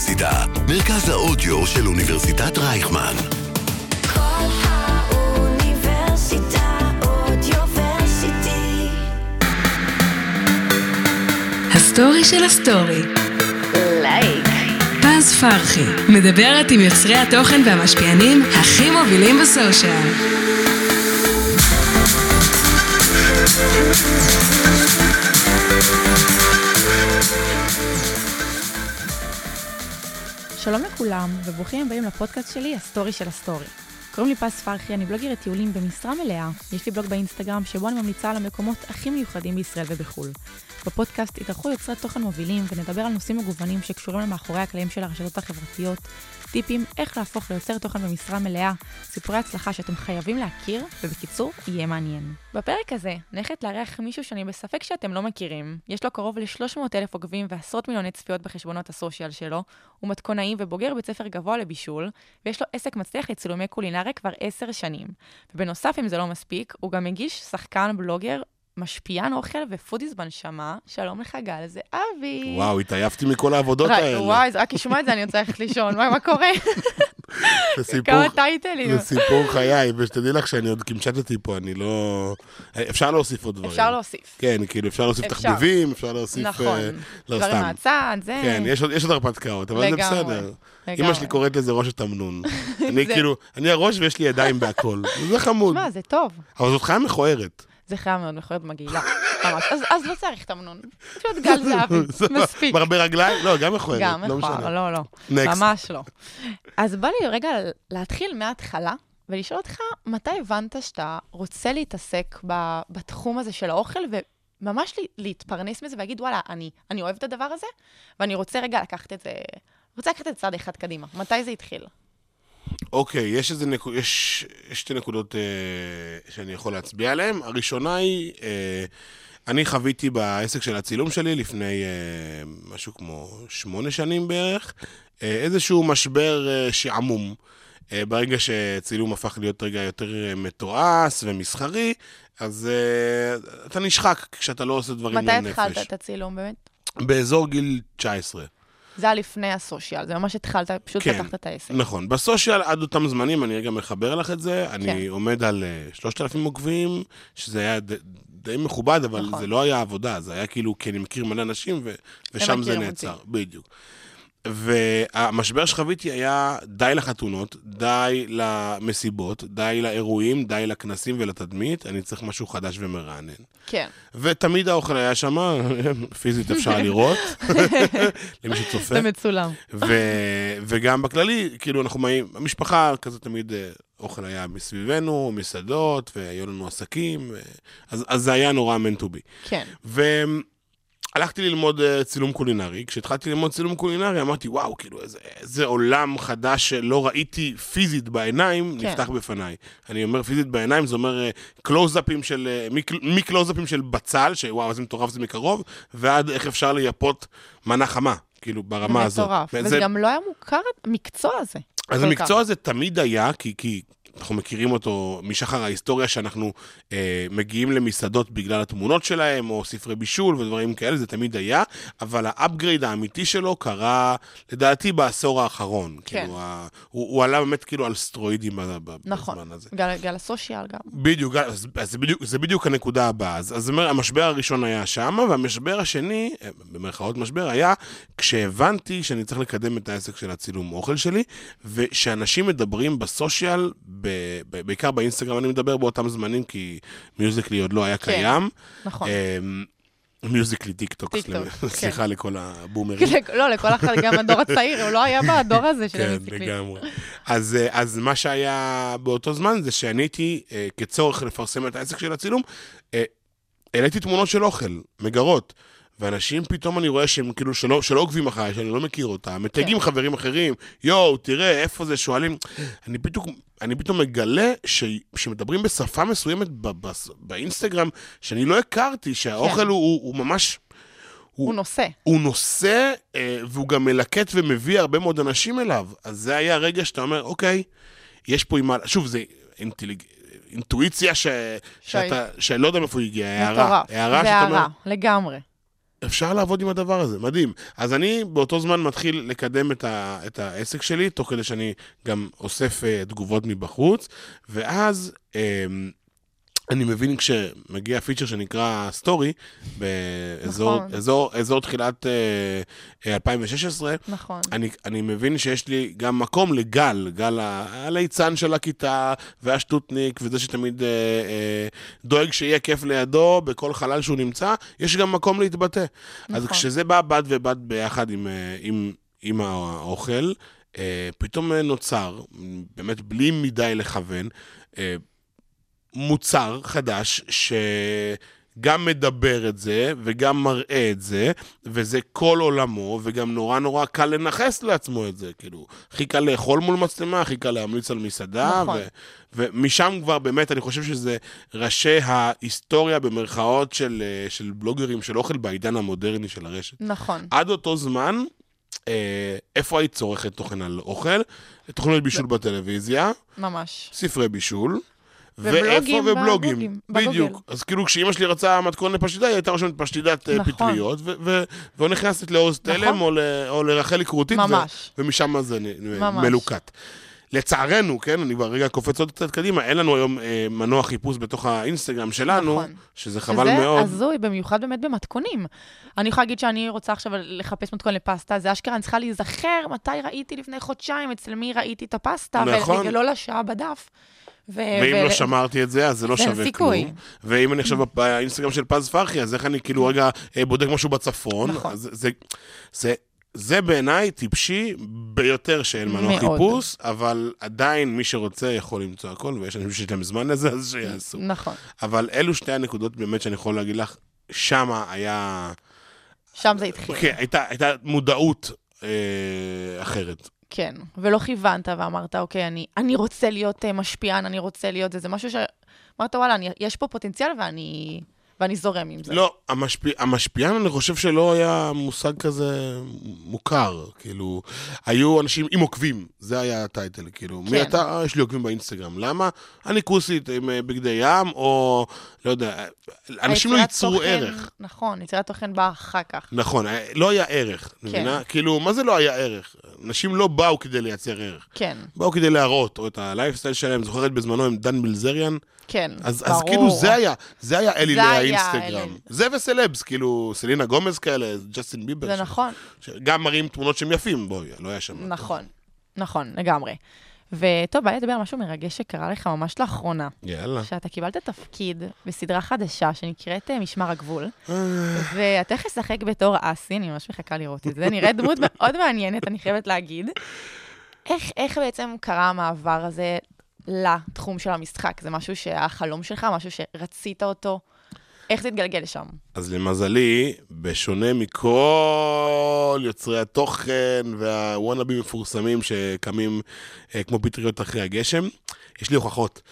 האוניברסיטה, מרכז האודיו של אוניברסיטת רייכמן. כל האוניברסיטה אודיוורסיטי. הסטורי של הסטורי. לייק. פז פרחי, מדברת עם יוצרי התוכן והמשפיענים הכי מובילים בסושיאל. שלום לכולם, וברוכים הבאים לפודקאסט שלי, הסטורי של הסטורי. קוראים לי פז פרחי, אני בלוגרית טיולים במשרה מלאה. יש לי בלוג באינסטגרם שבו אני ממליצה על המקומות הכי מיוחדים בישראל ובחו"ל. בפודקאסט יתארחו יוצרי תוכן מובילים ונדבר על נושאים מגוונים שקשורים למאחורי הקלעים של הרשתות החברתיות, טיפים איך להפוך ליוצר תוכן במשרה מלאה, סיפורי הצלחה שאתם חייבים להכיר, ובקיצור, יהיה מעניין. בפרק הזה, אני הולכת לארח מישהו שאני בספק שאתם לא מכירים. יש לו קרוב ל-300 אלף עוקבים ועשרות מיליוני צפיות בחשבונות הסושיאל שלו. הוא מתכונאי ובוגר בית ספר גבוה לבישול, ויש לו עסק מצליח לצילומי קולינריה כבר עשר שנים. ובנוסף, אם זה לא מספיק, הוא גם מגיש שחקן, בלוגר, משפיען אוכל ופודיס בנשמה. שלום לך, גל, זה אבי. וואו, התעייפתי מכל העבודות האלה. וואי, רק לשמוע את זה, אני רוצה ללכת לישון. מה, מה קורה? כמה טייטלים. זה סיפור חיי, ושתדעי לך שאני עוד קמצ'טתי פה, אני לא... אפשר להוסיף עוד דברים. אפשר להוסיף. כן, כאילו, אפשר להוסיף. תחביבים, אפשר להוסיף... נכון. אה, לא, דברים סתם. מהצד, זה... כן, יש עוד- הרפתקאות, אבל זה בסדר. לגמרי. אמא שלי קוראת לזה ראש התמנון. אני כאילו, אני הראש ויש לי ידיים בהכל. זה חמוד. תשמע, זה טוב. אבל זאת חיה מכוערת. זה חיה מאוד מכוערת מגעילה. ממש. אז- אז לא צריך תמנון. פשוט גל זהבי. מספיק. מרבה רגליים? לא, גם מכוערת. גם לא מכוער, משנה. לא, לא. Next. ממש לא. אז בא לי רגע להתחיל מההתחלה, ולשאול אותך, מתי הבנת שאתה רוצה להתעסק ב- בתחום הזה של האוכל, וממש לי- להתפרנס מזה ולהגיד, וואלה, אני אני אוהב את הדבר הזה, ואני רוצה רגע לקחת את זה, רוצה לקחת את זה צעד אחד קדימה. מתי זה התחיל? אוקיי, יש איזה נקוד, יש, יש שתי נקודות אה, שאני יכול להצביע עליהן. הראשונה היא, אה, אני חוויתי בעסק של הצילום שלי לפני אה, משהו כמו שמונה שנים בערך, אה, איזשהו משבר אה, שעמום. אה, ברגע שצילום הפך להיות רגע יותר מתועש ומסחרי, אז אה, אתה נשחק כשאתה לא עושה דברים מתי לנפש. התחלת את הצילום באמת? באזור גיל 19. זה היה לפני הסושיאל, זה ממש התחלת, פשוט כן. פתחת את העסק. נכון. בסושיאל, עד אותם זמנים, אני רגע מחבר לך את זה, אני כן. עומד על אה, 3,000 עוקבים, שזה היה ד, די מכובד, אבל נכון. זה לא היה עבודה, זה היה כאילו, כי אני מכיר מלא אנשים, ו, ושם זה נעצר. בדיוק. והמשבר שחוויתי היה די לחתונות, די למסיבות, די לאירועים, די לכנסים ולתדמית, אני צריך משהו חדש ומרענן. כן. ותמיד האוכל היה שם, פיזית אפשר לראות, למי שצופה. זה מצולם. ו- וגם בכללי, כאילו, אנחנו באים, המשפחה כזה תמיד, אה, אוכל היה מסביבנו, מסעדות, והיו לנו עסקים, ו- אז, אז זה היה נורא meant to be. כן. והלכתי ללמוד אה, צילום קולינרי. כשהתחלתי ללמוד צילום קולינרי, אמרתי, וואו, כאילו, איזה, איזה עולם חדש שלא ראיתי פיזית בעיניים, כן. נפתח בפניי. אני אומר פיזית בעיניים, זה אומר אה, קלוזאפים של, אה, מק- מקלוזאפים של בצל, שוואו, איזה מטורף זה מקרוב, ועד איך אפשר לייפות מנה חמה. כאילו, ברמה הזאת. מטורף. וזה- גם לא היה מוכר, המקצוע הזה. אז המקצוע הזה תמיד היה, כי, כי אנחנו מכירים אותו משחר ההיסטוריה, שאנחנו אה, מגיעים למסעדות בגלל התמונות שלהם, או ספרי בישול ודברים כאלה, זה תמיד היה, אבל ה upgrade האמיתי שלו קרה, לדעתי, בעשור האחרון. כן. כאילו, ה, הוא, הוא עלה באמת כאילו על סטרואידים נכון. בזמן הזה. גל, גל ה social גם. בדיוק, אז, אז בדיוק, זה בדיוק הנקודה הבאה. אז, אז אומר, המשבר הראשון היה שם, והמשבר השני, אה, במרכאות משבר, היה כשהבנתי שאני צריך לקדם את העסק של הצילום אוכל שלי, ושאנשים מדברים ב social, ב, ב, בעיקר באינסטגרם אני מדבר באותם זמנים, כי מיוזיקלי עוד לא היה כן. קיים. נכון. אמ, מיוזיקלי טיקטוק, סליחה, כן. סליחה לכל הבומרים. לא, לכל אחד, גם הדור הצעיר, הוא לא היה בדור הזה של כן, המיוזיקלי. לגמרי. אז, אה, אז מה שהיה באותו זמן זה שאני הייתי, אה, כצורך לפרסם את העסק של הצילום, אה, העליתי תמונות של אוכל, מגרות. ואנשים פתאום אני רואה שהם כאילו שלא, שלא עוקבים אחריי, שאני לא מכיר אותם, מתייגים כן. חברים אחרים, יואו, תראה, איפה זה, שואלים. אני פתאום, אני פתאום מגלה ש, שמדברים בשפה מסוימת ב, ב, באינסטגרם, שאני לא הכרתי, שהאוכל כן. הוא, הוא, הוא ממש... הוא נושא. הוא נושא, אה, והוא גם מלקט ומביא הרבה מאוד אנשים אליו. אז זה היה הרגע שאתה אומר, אוקיי, יש פה עם. שוב, זה אינטליג... אינטואיציה ש... שאתה... שלא יודע מאיפה היא הגיעה, הארה. מטורף. זה. הארה, לגמרי. אפשר לעבוד עם הדבר הזה, מדהים. אז אני באותו זמן מתחיל לקדם את, ה, את העסק שלי, תוך כדי שאני גם אוסף אה, תגובות מבחוץ, ואז אה, אני מבין כשמגיע פיצ'ר שנקרא סטורי, באזור נכון. אזור, אזור תחילת אה, אה, 2016, נכון. אני, אני מבין שיש לי גם מקום לגל, גל הליצן של הכיתה, והשטוטניק, וזה שתמיד אה, אה, דואג שיהיה כיף לידו בכל חלל שהוא נמצא, יש גם מקום להתבטא. נכון. אז. כשזה בא בד ובד ביחד עם, אה, עם, עם האוכל, אה, פתאום אה, נוצר, באמת בלי מדי לכוון, אה, מוצר חדש שגם מדבר את זה וגם מראה את זה, וזה כל עולמו, וגם נורא נורא קל לנכס לעצמו את זה. כאילו, הכי קל לאכול מול מצלמה, הכי קל להמליץ על מסעדה, נכון. ו- ומשם כבר באמת, אני חושב שזה ראשי ההיסטוריה במרכאות של, אה, של בלוגרים של אוכל בעידן המודרני של הרשת. נכון. עד אותו זמן, אה, איפה היית צורכת תוכן על אוכל? תוכניות בישול בטלוויזיה. ממש. ספרי בישול. ובלוגים ואיפה? ובלוגים. בדיוק. אז כאילו כשאימא שלי רצה מתכון לפשטידה, היא הייתה רושמת פשטידת אה, נכון. פטריות, ו- ו- ולא נכנסת לעוז נכון. תלם או ל- או לרחלי כרותית, ו-. ומשם זה ממש. מלוקט. לצערנו, כן, אני כבר רגע קופץ עוד קצת קדימה, אין לנו היום אה, מנוע חיפוש בתוך האינסטגרם שלנו, נכון. שזה חבל שזה מאוד. הזוי, במיוחד באמת במתכונים. אני יכולה להגיד שאני רוצה עכשיו לחפש מתכון לפסטה, זה אשכרה, אני צריכה להיזכר מתי ראיתי לפני חודשיים, אצל מי ראיתי את הפסטה, נכון. ולגלול לשעה בדף. ו- ואם ו- לא שמרתי את זה, אז זה לא אין שווה סיכוי. כלום. ואם אני עכשיו באינסטגרם של פז פרחי, אז איך אני כאילו רגע אה, בודק משהו בצפון? נכון. אז זה, זה, זה בעיניי טיפשי ביותר שאין מנוע. חיפוש, אבל עדיין מי שרוצה יכול למצוא הכל, ויש אנשים שיש להם זמן לזה, אז שיעשו. נכון. אבל אלו שתי הנקודות באמת שאני יכול להגיד לך, שמה היה... שם זה התחיל. כן, הייתה, הייתה מודעות אה, אחרת. כן, ולא כיוונת ואמרת, אוקיי, אני, אני רוצה להיות uh, משפיען, אני רוצה להיות זה, זה משהו שאמרת, וואלה, אני, יש פה פוטנציאל ואני, ואני זורם עם זה. לא, המשפיע, המשפיען, אני חושב שלא היה מושג כזה מוכר. כאילו, היו אנשים עם עוקבים, זה היה הטייטל, כאילו. מי כן. אתה? "אה, יש לי עוקבים באינסטגרם. למה? אני כוסית עם אה, בגדי ים, או לא יודע, אנשים לא ייצרו תוכן- ערך. נכון, יצירת תוכן באה אחר כך. נכון, אה, לא היה ערך, מבינה? כאילו, מה זה לא היה ערך? אנשים לא באו כדי לייצר ערך. כן, באו כדי להראות, או את הלייפסטייל שלהם, זוכרת בזמנו עם דן מילזריאן? כן, אז, ברור. אז כאילו זה היה, זה היה אלילי זה היה האינסטגרם. אליל. זה וסלבס, כאילו סלינה גומז כאלה, ג'סטין ביבר. זה ש- נכון, שגם מראים תמונות שהם יפים, בואי, לא היה שם. נכון, נכון, לגמרי. וטוב, בא לי לדבר על משהו מרגש שקרה לך ממש לאחרונה. יאללה. שאתה קיבלת תפקיד בסדרה חדשה שנקראת אה, משמר הגבול, ואתה הולך לשחק בתור אסי, אני ממש מחכה לראות את זה, נראית דמות מאוד מעניינת, אני חייבת להגיד. איך, איך בעצם קרה המעבר הזה לתחום של המשחק? זה משהו שהיה חלום שלך, משהו שרצית אותו? איך זה התגלגל לשם? אז למזלי, בשונה מכל יוצרי התוכן וה wannabe ים מפורסמים שקמים אה, כמו פטריות אחרי הגשם, יש לי הוכחות.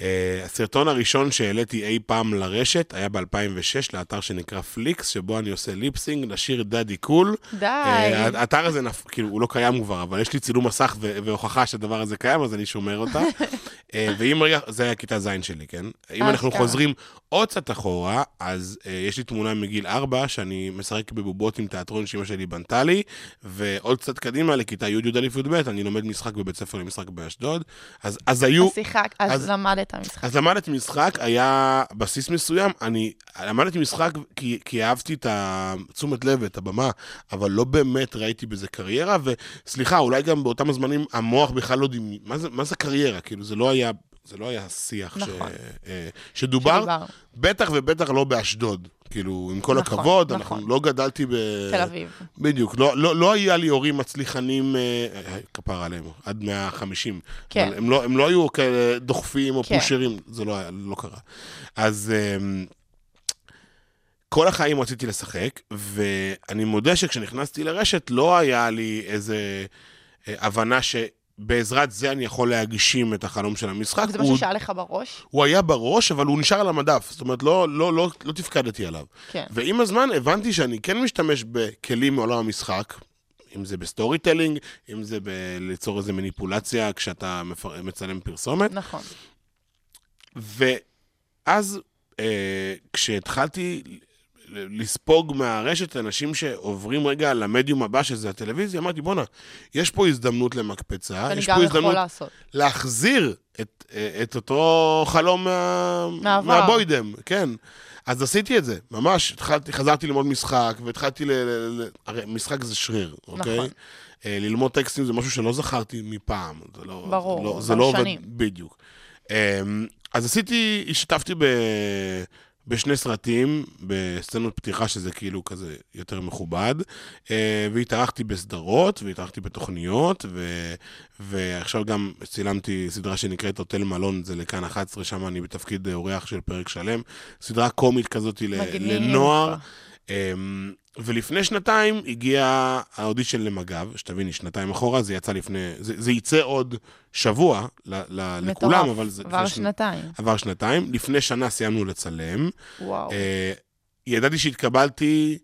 אה, הסרטון הראשון שהעליתי אי פעם לרשת היה ב-2006 לאתר שנקרא פליקס, שבו אני עושה lip sync לשיר Daddy Cool. די. אה, האתר הזה. כאילו, הוא לא קיים כבר, אבל יש לי צילום מסך והוכחה שהדבר הזה קיים, אז אני שומר אותה. אה, ואם רגע, זה היה כיתה ז' שלי, כן? אם אנחנו אשכרה. חוזרים עוד קצת אחורה, אז יש לי תמונה מגיל 4, שאני משחק בבובות עם תיאטרון שאמא שלי בנתה לי, ועוד קצת קדימה, לכיתה י' י"א י"ב, אני לומד משחק בבית ספר למשחק באשדוד. אז, היו... אז שיחק, אז אז- למדת משחק. אז למדתי משחק, היה בסיס מסוים, אני למדתי משחק כי, כי אהבתי את התשומת לב ואת הבמה, אבל לא באמת ראיתי בזה קריירה, וסליחה, אולי גם באותם הזמנים המוח בכלל לא דימי, מה מה זה קריירה? כאילו, זה לא היה, זה לא היה שיח נכון. ש, אה, שדובר, שדובר. בטח ובטח לא באשדוד. כאילו, עם כל נכון, הכבוד, נכון. אנחנו לא גדלתי ב... תל אביב. בדיוק, לא, לא, לא היה לי הורים מצליחנים, אה, אה, כפרה עליהם, עד 150. כן. אבל הם לא, הם לא היו כאלה דוחפים או כן. פושרים, זה לא, היה- לא קרה. אז אה, כל החיים רציתי לשחק, ואני מודה שכשנכנסתי לרשת לא היה לי איזה אה, הבנה שבעזרת זה אני יכול להגשים את החלום של המשחק. זה הוא, משהו שהיה לך בראש? הוא היה בראש, אבל הוא נשאר על המדף. זאת אומרת, לא, לא, לא, לא תפקדתי עליו. כן. ועם הזמן הבנתי שאני כן משתמש בכלים מעולם המשחק, אם זה ב storytelling, אם זה ליצור איזו מניפולציה כשאתה מפר... מצלם פרסומת. נכון. ואז אה, כשהתחלתי לספוג מהרשת אנשים שעוברים רגע למדיום הבא, שזה הטלוויזיה, אמרתי, בואנה, יש פה הזדמנות למקפצה, יש פה הזדמנות. להחזיר את, את אותו חלום מה. מהבוידם, כן. אז עשיתי את זה, ממש, התחלתי, חזרתי ללמוד משחק, והתחלתי ל... ל, ל הרי משחק זה שריר, אוקיי? נכון. אה, ללמוד טקסטים זה משהו שלא זכרתי מפעם. זה לא, ברור, זה לא, זה לא עובד. בדיוק. אה, אז עשיתי, השתתפתי ב... בשני סרטים, בסצנות פתיחה שזה כאילו כזה יותר מכובד, אה, והתארחתי בסדרות, והתארחתי בתוכניות, ו... ועכשיו גם צילמתי סדרה שנקראת הוטל מלון, זה לכאן 11, שם אני בתפקיד אה, אורח של פרק שלם. סדרה קומית כזאת ל-. לנוער. אמ, ולפני שנתיים הגיע האודישן למג"ב, שתביני, שנתיים אחורה, זה יצא לפני, זה, זה יצא עוד שבוע ל, ל, לכולם, אבל זה... עבר זה שני- שנתיים. עבר שנתיים. לפני שנה סיימנו לצלם. וואו. אה, ידעתי שהתקבלתי,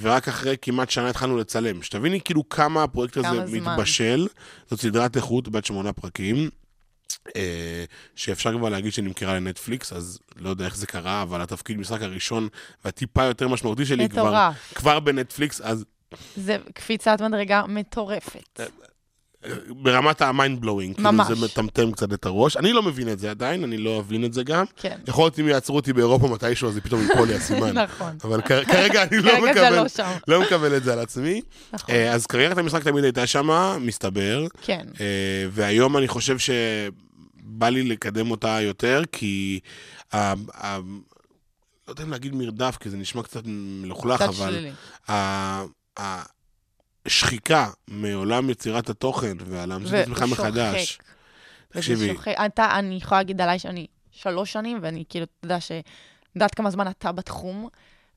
ורק אחרי כמעט שנה התחלנו לצלם. שתביני כאילו כמה הפרויקט הזה כמה זמן. מתבשל. זאת סדרת איכות בת שמונה פרקים. אה, שאפשר כבר להגיד שנמכרה לנטפליקס, אז לא יודע איך זה קרה, אבל התפקיד משחק הראשון והטיפה יותר משמעותי שלי כבר. כבר בנטפליקס, אז זה קפיצת מדרגה מטורפת. ברמת ה mind blowing, כאילו ממש. זה מטמטם קצת את הראש. אני לא מבין את זה עדיין, אני לא אבין את זה גם. כן. יכול להיות אם יעצרו אותי באירופה מתישהו, אז פתאום ייפול לי האסימון. נכון. אבל כרגע אני לא כרגע מקבל, לא שם. לא מקבל את זה על עצמי. נכון. אה, אז קריירת המשחק תמיד הייתה שמה, מסתבר. כן. אה, והיום אני חושב שבא לי לקדם אותה יותר, כי... ה- ה- לא יודע אם להגיד מרדף, כי זה נשמע קצת מלוכלך, קצת אבל... שלילי. ה- השחיקה מעולם יצירת התוכן והלהמציא את עצמך מחדש. תקשיבי. אתה, אני יכולה להגיד עליי שאני שלוש שנים, ואני כאילו, אתה יודע ש... יודעת כמה זמן אתה בתחום,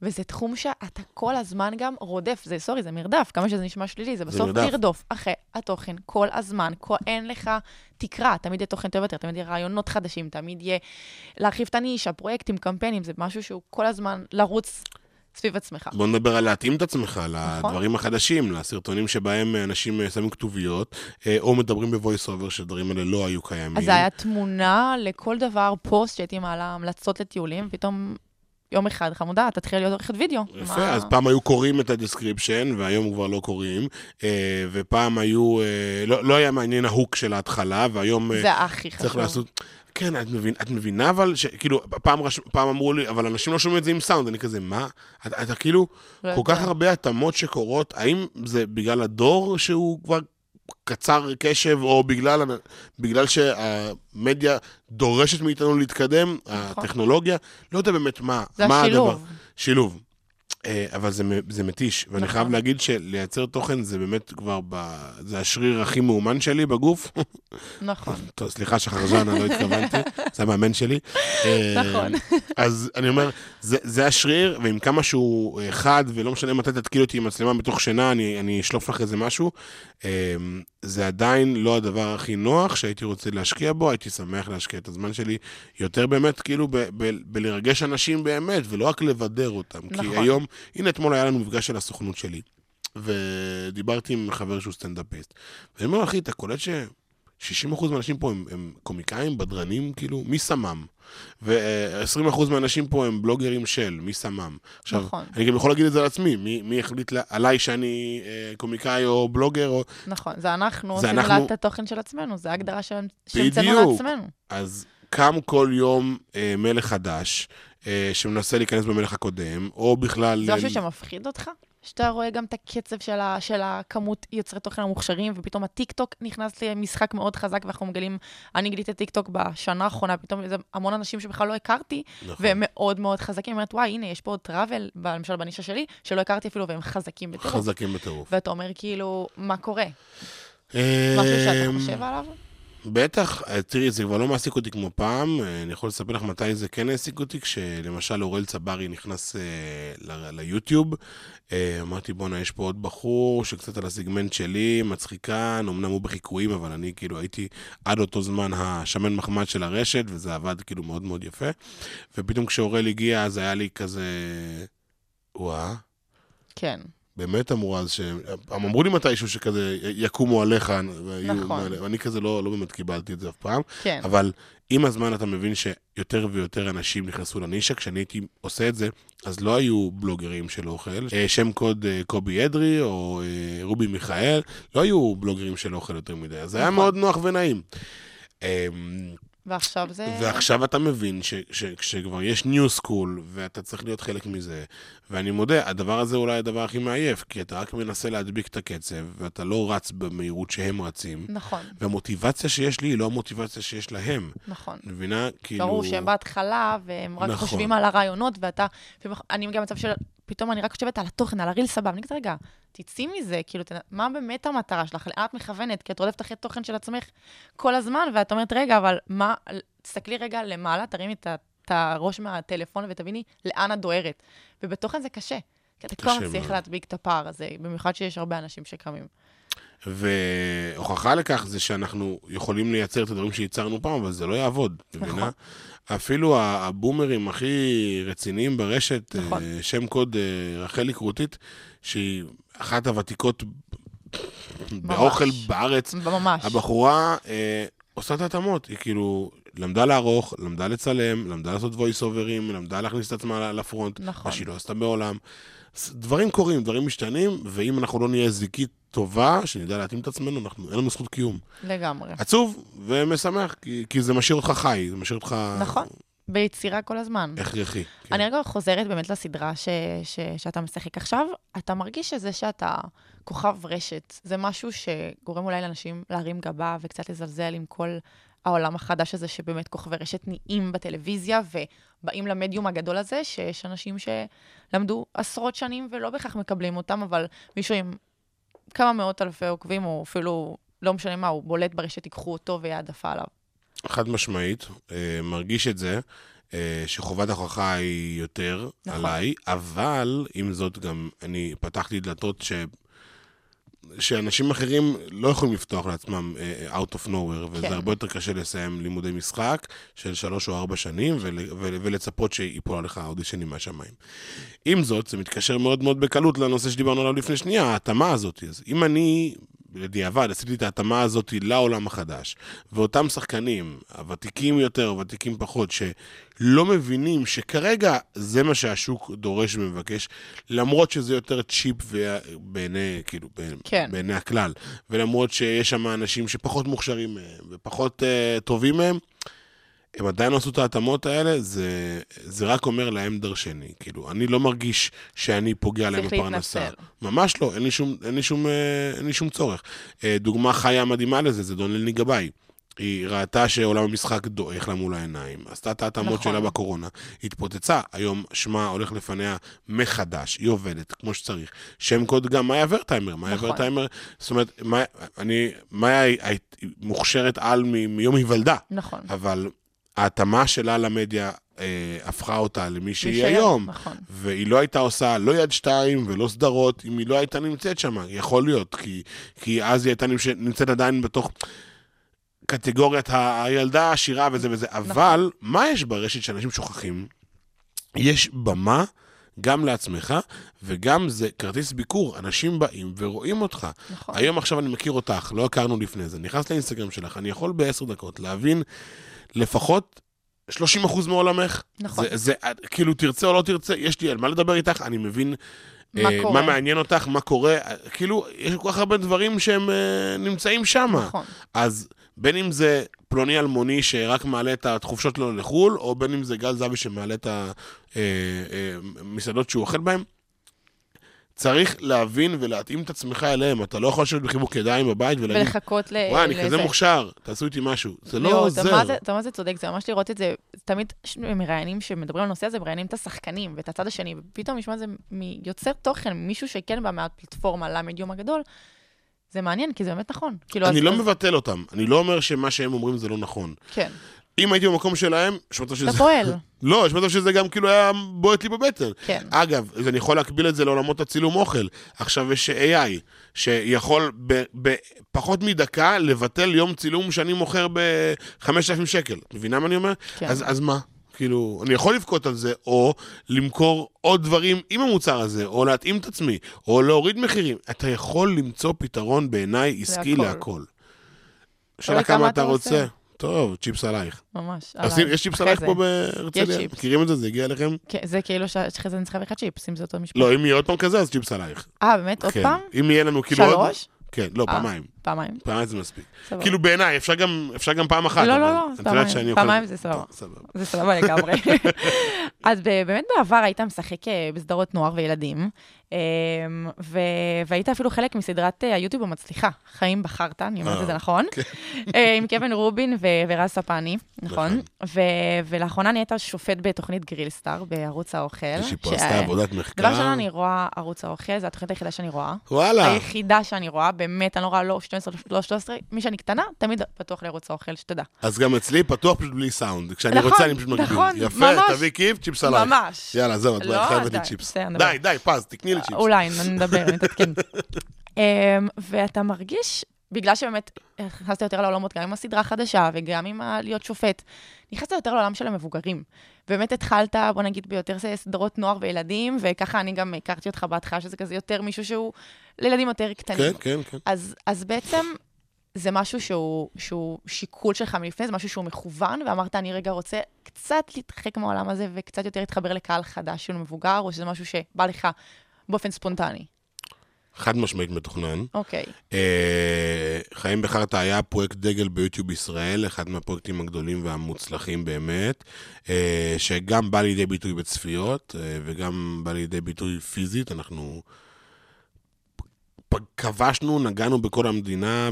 וזה תחום שאתה כל הזמן גם רודף, זה, סורי, זה מרדף, כמה שזה נשמע שלילי, זה בסוף מרדף. לרדוף אחרי התוכן כל הזמן, כל, אין לך תקרה, תמיד יהיה תוכן טוב יותר, תמיד יהיה רעיונות חדשים, תמיד יהיה להרחיב את הנישה, פרויקטים, קמפיינים, זה משהו שהוא כל הזמן לרוץ סביב עצמך. בוא נדבר על להתאים את עצמך נכון. לדברים החדשים, לסרטונים שבהם אנשים שמים כתוביות, אה, או מדברים ב voice over, שהדברים האלה לא היו קיימים. אז זה היה תמונה לכל דבר, פוסט שהייתי מעלה המלצות לטיולים, ופתאום יום אחד, חמודה, תתחיל להיות עורכת וידאו. יפה, מה- אז פעם היו קוראים את ה description, והיום כבר לא קוראים, אה, ופעם היו, אה, לא לא היה מעניין ה hook של ההתחלה, והיום... אה, זה הכי חשוב. צריך לעשות... כן, את, מבין, את מבינה אבל, ש, כאילו, פעם, רש, פעם אמרו לי, אבל אנשים לא שומעים את זה עם סאונד, אני כזה, מה? אתה, אתה כאילו, לא כל כך. הרבה התאמות שקורות, האם זה בגלל הדור שהוא כבר קצר קשב, או בגלל, בגלל שהמדיה דורשת מאיתנו להתקדם, הטכנולוגיה? לא יודע באמת מה, זה מה השילוב. הדבר. שילוב. אה, אבל זה, זה מתיש, ואני נכון. חייב להגיד שלייצר תוכן זה באמת כבר, ב... זה השריר הכי מאומן שלי בגוף. נכון. טוב, סליחה שחרז'נה, לא התכוונתי, זה המאמן שלי. אה, נכון. אז אני אומר, זה, זה השריר, ועם כמה שהוא אה, חד, ולא משנה מתי תתקיל אותי עם מצלמה מתוך שינה, אני, אני אשלוף לך איזה משהו. זה עדיין לא הדבר הכי נוח שהייתי רוצה להשקיע בו, הייתי שמח להשקיע את הזמן שלי יותר באמת, כאילו, בלרגש אנשים באמת, ולא רק לבדר אותם. נכון. כי היום, הנה אתמול היה לנו מפגש של הסוכנות שלי, ודיברתי עם חבר שהוא סטנדאפיסט. ואני אומר, אחי, אתה קולט ש... 60% מהאנשים פה הם, הם קומיקאים, בדרנים, כאילו, מי שמם? ו-20% מהאנשים פה הם בלוגרים של, מי שמם? עכשיו, נכון. אני גם יכול להגיד את זה על עצמי, מי, מי החליט לה- עליי שאני אה, קומיקאי או בלוגר, או... נכון, זה אנחנו זה עושים אנחנו- את התוכן של עצמנו, זה ההגדרה שהמצאנו בדיוק. לעצמנו. אז קם כל יום אה, מלך חדש, שמנסה להיכנס במלך הקודם, או בכלל... זה משהו אה, שמפחיד אותך? שאתה רואה גם את הקצב של, ה, של הכמות יוצרי תוכן המוכשרים, ופתאום הטיקטוק נכנס למשחק מאוד חזק, ואנחנו מגלים, אני גיליתי טיקטוק בשנה האחרונה, פתאום זה המון אנשים שבכלל לא הכרתי, נכון. והם מאוד מאוד חזקים. אני אומרת, וואי, הנה, יש פה עוד travel, למשל בנישה שלי, שלא הכרתי אפילו, והם חזקים בטירוף. חזקים בטירוף. ואתה אומר, כאילו, מה קורה? אה, משהו שאתה חושב עליו? בטח, אה, תראי, זה כבר לא מעסיק אותי כמו פעם, אה, אני יכול לספר לך מתי זה כן העסיק אותי, כשלמשל אוראל צברי נכנס אה, ליוטיוב, אה, אמרתי בואנה, יש פה עוד בחור שקצת על הסגמנט שלי, מצחיקן, אמנם הוא בחיקויים, אבל אני כאילו הייתי עד אותו זמן השמן מחמד של הרשת, וזה עבד כאילו מאוד מאוד יפה, ופתאום כשאוראל הגיע, אז היה לי כזה, וואה. כן. באמת אמרו אז שהם, הם אמרו לי מתישהו שכזה יקומו עליך, נכון. ואני כזה לא, לא באמת קיבלתי את זה אף פעם, כן. אבל עם הזמן אתה מבין שיותר ויותר אנשים נכנסו לנישה. כשאני הייתי עושה את זה, אז לא היו בלוגרים של אוכל. אה, שם קוד אה, קובי אדרי או אה, רובי מיכאל, לא היו בלוגרים של אוכל יותר מדי. אז זה היה נכון. מאוד נוח ונעים. ועכשיו זה... ועכשיו אתה מבין ש- ש- שכבר יש ניו סקול, ואתה צריך להיות חלק מזה. ואני מודה, הדבר הזה אולי הדבר הכי מעייף, כי אתה רק מנסה להדביק את הקצב, ואתה לא רץ במהירות שהם רצים. נכון, והמוטיבציה שיש לי היא לא המוטיבציה שיש להם. נכון. מבינה? כאילו... ברור שהם בהתחלה, והם רק נכון. חושבים על הרעיונות, ואתה... אני מגיעה למצב של... פתאום אני רק חושבת על התוכן, על הריל סבבה. אני כזה, רגע, תצאי מזה, כאילו, ת- מה באמת המטרה שלך? לאן את מכוונת? כי את רודפת אחרי תוכן של עצמך כל הזמן, ואת אומרת, רגע, אבל מה... תסתכלי רגע למעלה, תרימי את הראש מהטלפון ותביני לאן את דוהרת. ובתוכן זה קשה. כי אתה צריך מאוד. להדביק את הפער הזה, במיוחד שיש הרבה אנשים שקמים. והוכחה לכך זה שאנחנו יכולים לייצר את הדברים שייצרנו פעם, אבל זה לא יעבוד, נכון. מבינה? אפילו הבומרים הכי רציניים ברשת, נכון. אה, שם קוד אה, רחלי כרותית, שהיא אחת הוותיקות באוכל בארץ, ממש. הבחורה אה, עושה את ההתאמות, היא כאילו למדה לערוך, למדה לצלם, למדה לעשות voice overים, למדה להכניס את עצמה לפרונט, נכון. מה שהיא לא עשתה בעולם. דברים קורים, דברים משתנים, ואם אנחנו לא נהיה זיקית טובה, שנדע להתאים את עצמנו, אנחנו, אין לנו זכות קיום. לגמרי. עצוב ומשמח, כי, כי זה משאיר אותך חי, זה משאיר אותך נכון. ביצירה כל הזמן. הכרחי. כן. אני רגע חוזרת באמת לסדרה ש, ש, שאתה משחק עכשיו. אתה מרגיש שזה שאתה כוכב רשת, זה משהו שגורם אולי לאנשים להרים גבה וקצת לזלזל עם כל העולם החדש הזה, שבאמת כוכבי רשת נהיים בטלוויזיה ובאים למדיום הגדול הזה, שיש אנשים שלמדו עשרות שנים ולא בהכרח מקבלים אותם, אבל מישהו עם כמה מאות אלפי עוקבים, או אפילו, לא משנה מה, הוא בולט ברשת, ייקחו אותו ויהיה העדפה עליו. חד משמעית, אה, מרגיש את זה, אה, שחובת ההוכחה היא יותר נכון. עליי, אבל עם זאת גם אני פתחתי דלתות ש... שאנשים אחרים לא יכולים לפתוח לעצמם אה, out of nowhere, וזה כן. הרבה יותר קשה לסיים לימודי משחק של שלוש או ארבע שנים, ול, ול, ולצפות שיפול עליך אודישנים מהשמיים. עם זאת, זה מתקשר מאוד מאוד בקלות לנושא שדיברנו עליו לפני שנייה, ההתאמה הזאת. אז אם אני, בדיעבד, עשיתי את ההתאמה הזאת לעולם החדש, ואותם שחקנים, הוותיקים יותר, הוותיקים פחות, שלא מבינים שכרגע זה מה שהשוק דורש ומבקש, למרות שזה יותר צ'יפ בעיני, כאילו, כן. בעיני הכלל, ולמרות שיש שם אנשים שפחות מוכשרים מהם ופחות uh, טובים מהם, הם עדיין לא עשו את ההתאמות האלה, זה, זה רק אומר להם דרשני. כאילו, אני לא מרגיש שאני פוגע להם צריך בפרנסה. להתנצל. ממש לא, אין לי שום, אין לי שום, אה, אין לי שום צורך. אה, דוגמה חיה מדהימה לזה, זה דונלני גבאי. היא ראתה שעולם המשחק דועך לה מול העיניים, עשתה את ההתאמות נכון. שלה בקורונה, התפוצצה, היום שמה הולך לפניה מחדש, היא עובדת כמו שצריך. שם קוד גם מאיה ורטהיימר, מאיה נכון. ורטהיימר, זאת אומרת, מאיה- אני, מאיה היא- מוכשרת על מיום היוולדה, נכון. אבל ההתאמה שלה למדיה אה, הפכה אותה למי שהיא להישאר, היום. נכון. והיא לא הייתה עושה לא יד שתיים ולא סדרות, אם היא לא הייתה נמצאת שם. יכול להיות, כי, כי אז היא הייתה נמצאת, נמצאת עדיין בתוך קטגוריית ה- הילדה העשירה וזה וזה. נכון. אבל מה יש ברשת שאנשים שוכחים? יש במה גם לעצמך, וגם זה כרטיס ביקור. אנשים באים ורואים אותך. נכון. היום עכשיו אני מכיר אותך, לא הכרנו לפני זה, נכנס לאינסטגרם שלך, אני יכול בעשר דקות להבין לפחות 30% מעולמך. נכון. זה, זה, כאילו, תרצה או לא תרצה, יש לי על מה לדבר איתך, אני מבין מה אה, קורה. מה מעניין אותך, מה קורה, אה, כאילו, יש כל כך הרבה דברים שהם אה, נמצאים שם. נכון. אז בין אם זה פלוני אלמוני שרק מעלה את החופשות שלו לחו"ל, או בין אם זה גל זהבי שמעלה את המסעדות שהוא אוכל בהן, צריך להבין ולהתאים את עצמך אליהם. אתה לא יכול לשבת בחיבוק ידיים בבית ולהגיד, ולחכות ל... וואי, אני. כזה מוכשר, תעשו איתי משהו. זה לא עוזר. אתה מה זה- צודק, זה ממש לראות את זה, תמיד מראיינים שמדברים על הנושא הזה, מראיינים את השחקנים ואת הצד השני, ופתאום נשמע את זה מיוצר תוכן, מישהו שכן בא מהפלטפורמה למדיום הגדול, זה מעניין, כי זה באמת נכון. כאילו, אני לא מבטל אותם, אני לא אומר שמה שהם אומרים זה לא נכון. כן, אם הייתי במקום שלהם, יש מצב שזה... אתה פועל, לא, יש מצב שזה גם כאילו היה בועט לי בבטן. כן. אגב, אני יכול להקביל את זה לעולמות הצילום אוכל. עכשיו יש AI, שיכול בפחות מדקה לבטל יום צילום שאני מוכר ב-5,000 שקל. מבינה מה אני אומר? כן. אז, אז מה? כאילו, אני יכול לבכות על זה, או למכור עוד דברים עם המוצר הזה, או להתאים את עצמי, או להוריד מחירים. אתה יכול למצוא פתרון בעיניי עסקי להכל. להכל. שאלה כמה אתה רוצה. רוצה. טוב, צ'יפס עלייך. ממש. אז עליי. יש צ'יפס עלייך. פה בהרצליה? צ'יפס. מכירים את זה? זה הגיע אליכם? כן, זה כאילו שאחרי זה אני צריכה לקחת צ'יפס, אם זה אותו משפט. לא, אם יהיה עוד פעם כזה, אז צ'יפס עלייך. אה, באמת? עוד כן. פעם? אם יהיה לנו כאילו עוד... שלוש? כן, לא, אה. פעמיים. פעמיים. פעמיים זה מספיק. סבבה. כאילו בעיניי, אפשר גם- אפשר גם פעם אחת. לא, לא, לא, פעמיים. פעמיים זה סבבה. סבבה. זה סבבה לגמרי. אז ב- באמת בעבר היית משחק אה, בסדרות נוער וילדים, אה, ו- והיית אפילו חלק מסדרת אה, היוטיוב המצליחה, חיים בחרת, אני אומרת את זה אה, נכון, אה, עם קווין רובין ו- ורז ספני, נכון? נכון. ו- ולאחרונה נהיית שופט בתוכנית גרילסטאר בערוץ האוכל. שהיא פה עשתה עבודת מחקר. דבר ראשון, אני רואה ערוץ האוכל, זו התוכנית היחידה שאני רואה. וואלה. היחידה שאני רואה, באמת, אני לא רואה לא 12, לא 13, מי שאני קטנה, תמיד פתוח לערוץ האוכל, שתדע. אז גם אצלי פתוח פשוט בלי סאונד. כשאני נכון, רוצה אני פשוט מגביל. נכון, יפה, ממש. תביא כיף, צ'יפס עלייך. ממש. יאללה, זהו, את לא, חייבת לי צ'יפס. די, די, פז, תקני לי צ'יפס. אולי, נדבר, נתעדכן. אמ, ואתה מרגיש, בגלל שבאמת נכנסת יותר לעולמות, גם עם הסדרה החדשה וגם עם להיות שופט, נכנסת יותר לעולם של המבוגרים. באמת התחלת, בוא נגיד, ביותר סדרות נוער וילדים, וככה אני גם הכרתי אותך בהתחלה, שזה כזה יותר מישהו שהוא לילדים יותר קטנים. כן, כן, כן. אז, אז בעצם זה משהו שהוא, שהוא שיקול שלך מלפני, זה משהו שהוא מכוון, ואמרת, אני רגע רוצה קצת להתרחק מהעולם הזה וקצת יותר להתחבר לקהל חדש שהוא מבוגר, או שזה משהו שבא לך באופן ספונטני. חד משמעית מתוכנן. אוקיי. אה, חיים בחרטא היה פרויקט דגל ביוטיוב ישראל, אחד מהפרויקטים הגדולים והמוצלחים באמת, אה, שגם בא לידי ביטוי בצפיות, אה, וגם בא לידי ביטוי פיזית. אנחנו כבשנו, נגענו בכל המדינה,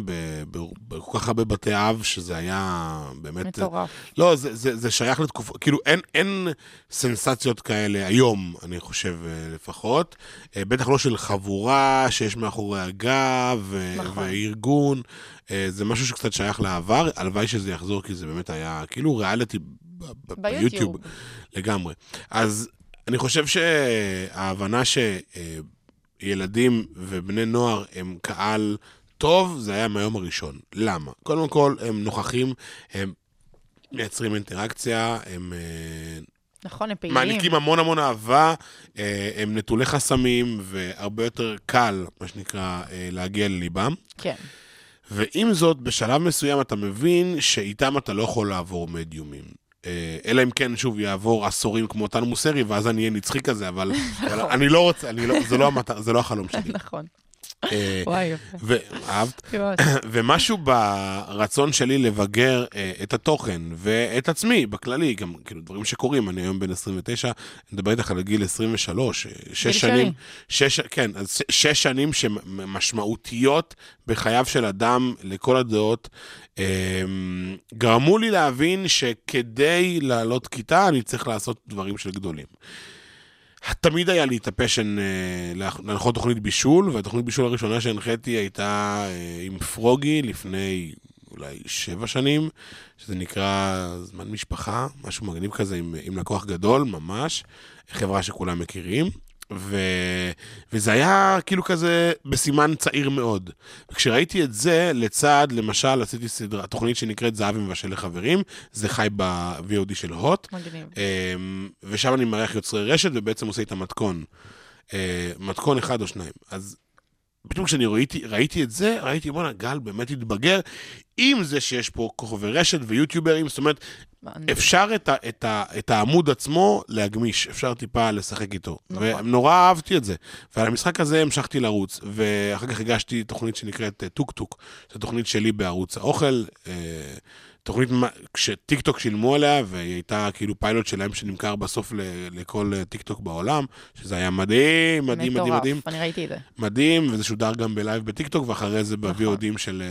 בכל כך הרבה בתי אב, שזה היה באמת... מטורף. לא, זה, זה, זה שייך לתקופה, כאילו אין, אין סנסציות כאלה היום, אני חושב אה, לפחות. אה, בטח לא של חבורה שיש מאחורי הגב, אה, נכון. וארגון. זה משהו שקצת שייך לעבר, הלוואי שזה יחזור, כי זה באמת היה כאילו ריאליטי ביוטיוב. לגמרי. אז אני חושב שההבנה שילדים ובני נוער הם קהל טוב, זה היה מהיום הראשון. למה? קודם כל, הם נוכחים, הם מייצרים אינטראקציה, הם אה, נכון, הם פעילים. מעניקים המון המון אהבה, אה, הם נטולי חסמים, והרבה יותר קל, מה שנקרא, אה, להגיע לליבם. כן. ועם זאת, בשלב מסוים אתה מבין שאיתם אתה לא יכול לעבור מדיומים. אה, אלא אם כן, שוב, יעבור עשורים כמו טל מוסרי, ואז אני אהיה נצחי כזה, אבל, אבל אני לא רוצה, אני לא, זה, לא זה לא החלום שלי. נכון. אה, וואי, יפה. ואהבת? ומשהו ברצון שלי לבגר אה, את התוכן ואת עצמי בכללי, גם כאילו דברים שקורים, אני היום בן 29, אני מדבר איתך על גיל 23, אה, שש שנים. שש, כן, אז שש שנים שמשמעותיות בחייו של אדם לכל הדעות, גרמו לי להבין שכדי לעלות כיתה אני צריך לעשות דברים של גדולים. תמיד היה לי את הפשן אה, להנח- להנחות תוכנית בישול, והתוכנית בישול הראשונה שהנחיתי הייתה אה, עם פרוגי לפני אולי שבע שנים, שזה נקרא זמן משפחה, משהו מגניב כזה עם, עם לקוח גדול, ממש, חברה שכולם מכירים. ו... וזה היה כאילו כזה בסימן צעיר מאוד. וכשראיתי את זה, לצד, למשל, עשיתי סדרה, תוכנית שנקראת זהב מבשל לחברים, זה חי ב-VOD של הוט. מגניב. אמ, ושם אני מארח יוצרי רשת ובעצם עושה איתם מתכון. אה, מתכון אחד או שניים. אז פתאום כשאני ראיתי, ראיתי את זה, ראיתי, בואנה, גל באמת התבגר, עם זה שיש פה כוכבי רשת ויוטיוברים, זאת אומרת, אפשר את, ה, את, ה, את העמוד עצמו להגמיש, אפשר טיפה לשחק איתו. נכון. ונורא אהבתי את זה. ועל המשחק הזה המשכתי לרוץ, ואחר כך הגשתי תוכנית שנקראת אה, טוק טוק, זו תוכנית שלי בערוץ האוכל. אה, תוכנית מה- שטיק טוק שילמו עליה, והיא הייתה כאילו פיילוט שלהם שנמכר בסוף לכל אה, טיק טוק בעולם, שזה היה מדהים, מדהים, מדהים, מדהים. אני ראיתי את זה. מדהים, וזה שודר גם בלייב בטיקטוק, ואחרי זה נכון. ב-VODים של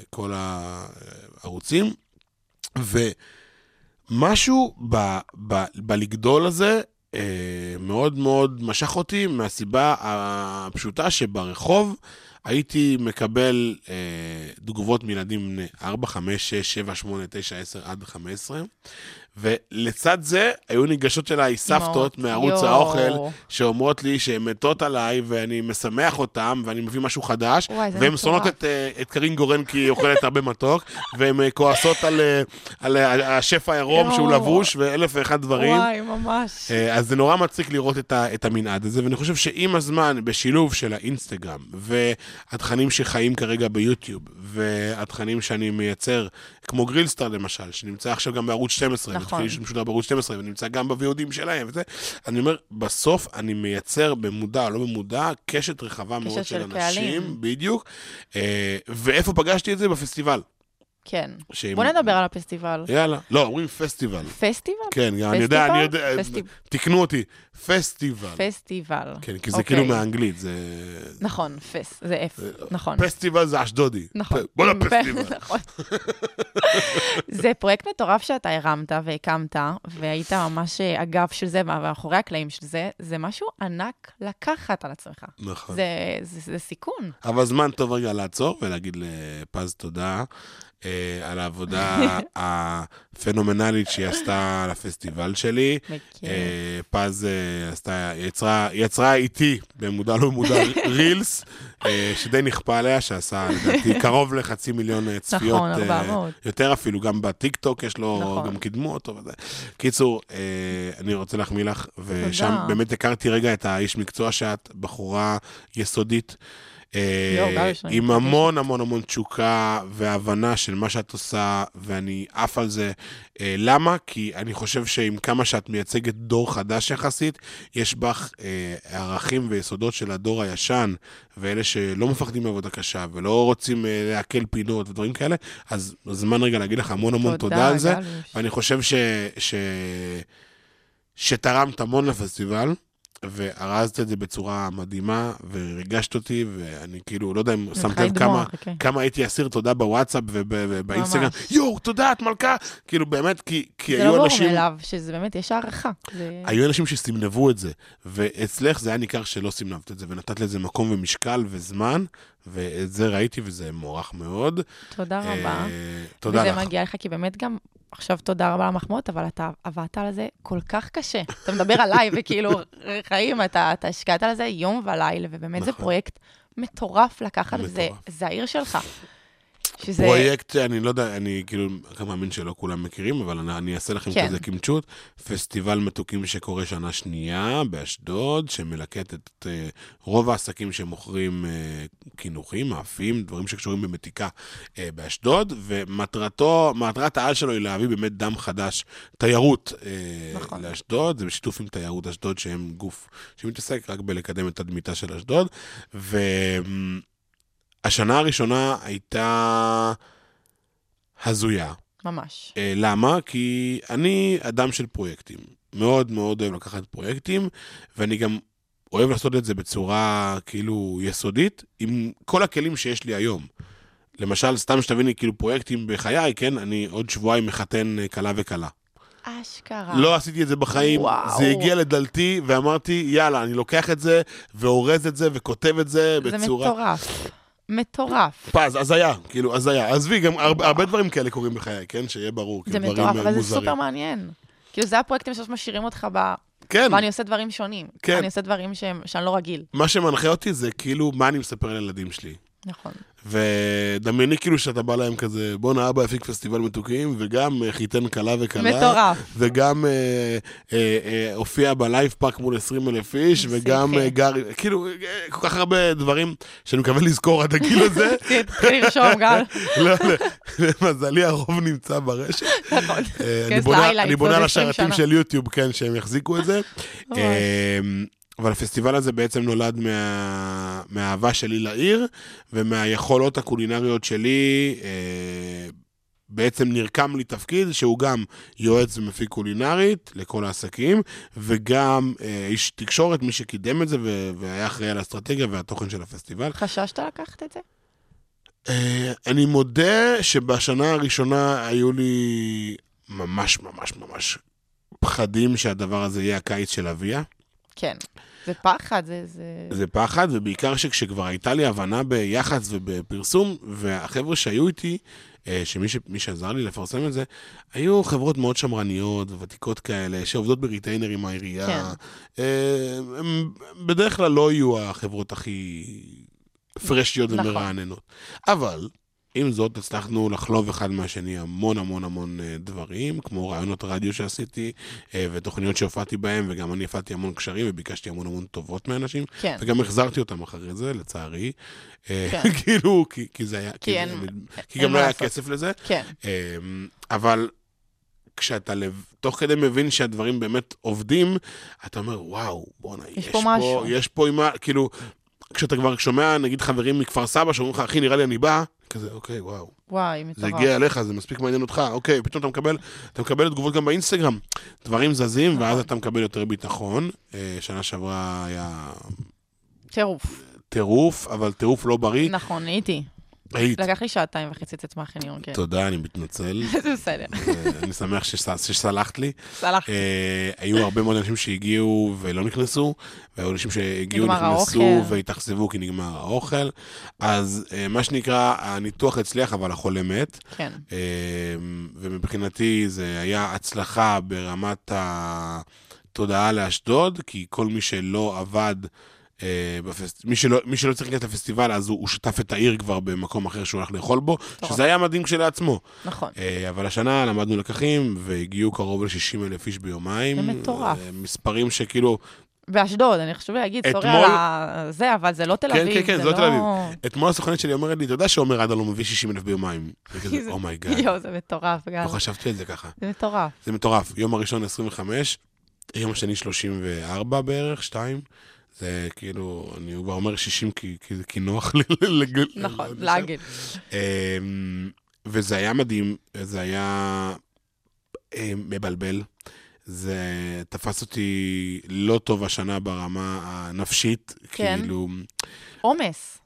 אה, כל הערוצים. ומשהו ב- ב- בלגדול הזה uh, מאוד מאוד משך אותי, מהסיבה הפשוטה שברחוב הייתי מקבל uh, תגובות מילדים בני 4, 5, 6, 7, 8, 9, 10 עד 15, ולצד זה היו ניגשות אליי סבתות מערוץ יואו. האוכל, שאומרות לי שהן מתות עליי, ואני משמח אותן, ואני מביא משהו חדש, וואי, והן. שונאות את, אה, את קרין גורן כי היא אוכלת הרבה מתוק, והן אה, כועסות על, אה, על אה, השף העירום שהוא. לבוש, ואלף ואחד דברים. וואי, ממש. אז זה נורא מצחיק לראות את, ה, את המנעד הזה, ואני חושב שעם הזמן, בשילוב של האינסטגרם התכנים שחיים כרגע ביוטיוב, והתכנים שאני מייצר, כמו גרילסטאר למשל, שנמצא עכשיו גם בערוץ 12, נכון. התחיל שמשודר בערוץ 12, ונמצא גם ב-VODים שלהם וזה, אני אומר, בסוף אני מייצר במודע או לא במודע, קשת רחבה מאוד של של אנשים, קהלים. בדיוק, אה, ואיפה פגשתי את זה? בפסטיבל. כן. שאם- בוא נדבר על הפסטיבל. יאללה. לא, אומרים פסטיבל. פסטיבל? כן, גם אני יודע, אני יודע, פסטיב- תקנו אותי, פסטיבל. פסטיבל. כן, כי זה אוקיי. כאילו מהאנגלית, זה... נכון, פס, זה F, נכון. פסטיבל זה אשדודי. נכון. פ- בוא לפסטיבל. נכון. זה פרויקט מטורף שאתה הרמת והקמת, והיית ממש אה, אגף של זה, מאחורי הקלעים של זה, זה משהו ענק לקחת על עצמך. נכון. זה, זה, זה סיכון. אבל זמן טוב רגע לעצור ולהגיד לפז תודה אה, על העבודה הפנומנלית שהיא עשתה על הפסטיבל שלי. אה, פז אה, עשתה, יצרה, יצרה איתי, במודע לא במודע, רילס, אה, שדי נכפה עליה, שעשה לדעתי קרוב לחצי מיליון אה, צפיות. נכון, אה, 400. יותר אפילו, גם בטיקטוק יש לו, נכון. גם קידמו אותו וזה. קיצור, אה, אני רוצה להחמיא לך, ושם. באמת הכרתי רגע את האיש מקצוע שאת, בחורה יסודית. אה, לי. עם המון המון המון תשוקה והבנה של מה שאת עושה, ואני עף על זה. אה, למה? כי אני חושב שעם כמה שאת מייצגת דור חדש יחסית, יש בך אה, ערכים ויסודות של הדור הישן, ואלה שלא מפחדים מעבודה קשה, ולא רוצים לעכל פינות ודברים כאלה, אז זמן רגע להגיד לך המון המון תודה, על זה. ואני חושב. ש... שתרמת המון לפסטיבל, וארזת את זה בצורה מדהימה, וריגשת אותי, ואני כאילו, לא יודע אם שמת לב כמה, חכה. כמה הייתי אסיר תודה בוואטסאפ וב- ובאינסטגרם. יואו, תודה, את מלכה! כאילו, באמת, כי, כי זה היו לא ברור אנשים... מאליו, שזה באמת, יש הערכה. זה- היו אנשים שסמנבו את זה, ואצלך זה היה ניכר שלא סמנבת את זה, ונתת לזה מקום ומשקל וזמן, ואת זה ראיתי וזה מוערך מאוד. תודה רבה. אה, תודה לך. וזה מגיע לך, כי באמת גם, עכשיו תודה רבה על המחמאות, אבל אתה עבדת על זה כל כך קשה. אתה מדבר עליי, וכאילו, חיים, אתה אתה השקעת על זה יום ולילה, ובאמת זה נכון. פרויקט מטורף לקחת, וזה מטורף. זה העיר שלך. שזה... פרויקט, אני לא יודע, אני כאילו, אני מאמין שלא כולם מכירים, אבל אני, אני אעשה לכם כן. כזה קמצ'ות. פסטיבל מתוקים שקורה שנה שנייה באשדוד, שמלקט את אה, רוב העסקים שמוכרים אה, קינוחים, מאפים, דברים שקשורים במתיקה אה, באשדוד, ומטרתו, מטרת העל שלו היא להביא באמת דם חדש, תיירות אה, נכון. לאשדוד, זה בשיתוף עם תיירות אשדוד, שהם גוף שמתעסק רק בלקדם את תדמיתה של אשדוד. ו... השנה הראשונה הייתה הזויה. ממש. אה, למה? כי אני אדם של פרויקטים. מאוד מאוד אוהב לקחת פרויקטים, ואני גם אוהב לעשות את זה בצורה כאילו יסודית, עם כל הכלים שיש לי היום. למשל, סתם שתביני, כאילו פרויקטים בחיי, כן? אני עוד שבועיים מחתן אה, כלה וכלה. אשכרה. לא עשיתי את זה בחיים, וואו. זה הגיע לדלתי, ואמרתי, יאללה, אני לוקח את זה, ואורז את זה, וכותב את זה זה בצורה... מטורף. מטורף. פז, הזיה, כאילו, הזיה. עזבי, גם הרבה, הרבה דברים כאלה קורים בחיי, כן? שיהיה ברור, זה כאילו, מטורף, דברים אבל זה מוזרים. סופר מעניין. כאילו, זה הפרויקטים שממש משאירים אותך ב... כן, ואני עושה דברים שונים. כן. אני עושה דברים שהם- שאני לא רגיל. מה שמנחה אותי זה כאילו, מה אני מספר לילדים שלי. נכון. ודמייני כאילו שאתה בא להם כזה, בואנה אבא הפיק פסטיבל מתוקים, וגם אה, חיתן כלה וכלה. מטורף. וגם אה, אה, אה, הופיע בלייב פארק מול 20 אלף איש, זה וגם. אה, גר, כאילו, אה, כל כך הרבה דברים שאני מקווה לזכור עד הגיל הזה. תתחיל לרשום, גל. לא, לא, למזלי הרוב נמצא ברשת. נכון. אה, אני כנס בונה- ל-highlights אני בונה על 20 השרתים. של יוטיוב, כן, שהם יחזיקו את זה. אבל הפסטיבל הזה בעצם נולד מה... מהאהבה שלי לעיר, ומהיכולות הקולינריות שלי. אה, בעצם נרקם לי תפקיד שהוא גם יועץ ומפיק קולינרית לכל העסקים, וגם אה, איש תקשורת, מי שקידם את זה ו- והיה אחראי על האסטרטגיה והתוכן של הפסטיבל. חששת לקחת את זה? אה, אני מודה שבשנה הראשונה היו לי ממש ממש ממש פחדים שהדבר הזה יהיה הקיץ של אביה. כן. זה פחד, זה... זה... זה פחד, ובעיקר שכשכבר הייתה לי הבנה ביח"צ ובפרסום, והחבר'ה שהיו איתי, אה, שמי ש... שעזר לי לפרסם את זה, היו חברות מאוד שמרניות וותיקות כאלה, שעובדות בריטיינר עם העירייה. כן. אה, הם בדרך כלל לא יהיו החברות הכי פרשיות נכון. ומרעננות. אבל עם זאת, הצלחנו לחלוב אחד מהשני המון המון המון אה, דברים, כמו רעיונות רדיו שעשיתי, אה, ותוכניות שהופעתי בהן, וגם אני הפעלתי המון קשרים, וביקשתי המון המון טובות מאנשים, כן. וגם החזרתי אותם אחרי זה, לצערי. אה, כן. כאילו, כי, כי זה היה... כי אין- זה- כי אין גם לא היה. כסף לזה. כן, אמ, אבל כשאתה לב, תוך כדי מבין שהדברים באמת עובדים, אתה אומר, וואו, בואנה, יש פה משהו." יש פה עם מה, כאילו, כשאתה כבר שומע, נגיד חברים מכפר סבא, שאומרים לך, אחי, נראה לי אני בא, כזה, אוקיי, וואו, וואי, זה מטורף. הגיע אליך, זה מספיק מעניין אותך, אוקיי, פתאום אתה מקבל, אתה מקבל תגובות גם באינסטגרם. דברים זזים, נכון. ואז אתה מקבל יותר ביטחון. אה, שנה שעברה היה טירוף. טירוף, אבל טירוף לא בריא. נכון, הייתי. היית. לקח לי שעתיים וחצי לצאת מהחניון, כן. תודה, אני מתנצל. זה בסדר. אה, אני שמח שס- שסלחת לי. סלחתי. אה, היו הרבה מאוד אנשים שהגיעו ולא נכנסו, והיו אנשים שהגיעו, נכנסו. והתאכזבו כי נגמר האוכל. אז אה, מה שנקרא, הניתוח הצליח, אבל החולה מת. כן. ומבחינתי זה היה הצלחה ברמת התודעה לאשדוד, כי כל מי שלא עבד... אה, בפסט... מי, שלא, מי שלא צריך להיכנס לפסטיבל, אז הוא, הוא שטף את העיר כבר במקום אחר שהוא הלך לאכול בו, טוב. שזה היה מדהים כשלעצמו. נכון. אה, אבל השנה למדנו לקחים, והגיעו קרוב ל-60 אלף איש ביומיים. זה מטורף. אה, מספרים שכאילו, באשדוד, אני חשוב להגיד, sorry על ה- זה, אבל זה לא תל כן, אביב. כן, כן, זה זה לא תל אביב. לא- אתמול הסוכנת שלי אומרת לי, אתה יודע שעומר אדם לא מביא 60 אלף ביומיים. וכזה, זה- oh my god, יואו, זה מטורף, גל. לא חשבתי על זה ככה. זה מטורף. זה מטורף. יום הראשון 25, יום השני 34 בערך, 2. זה כאילו, אני כבר אומר 60 כי, כי, כי נוח לי לג... נכון. להגיד. אמ, וזה היה מדהים, זה היה אמ, מבלבל. זה תפס אותי לא טוב השנה ברמה הנפשית, כן. כאילו, עומס.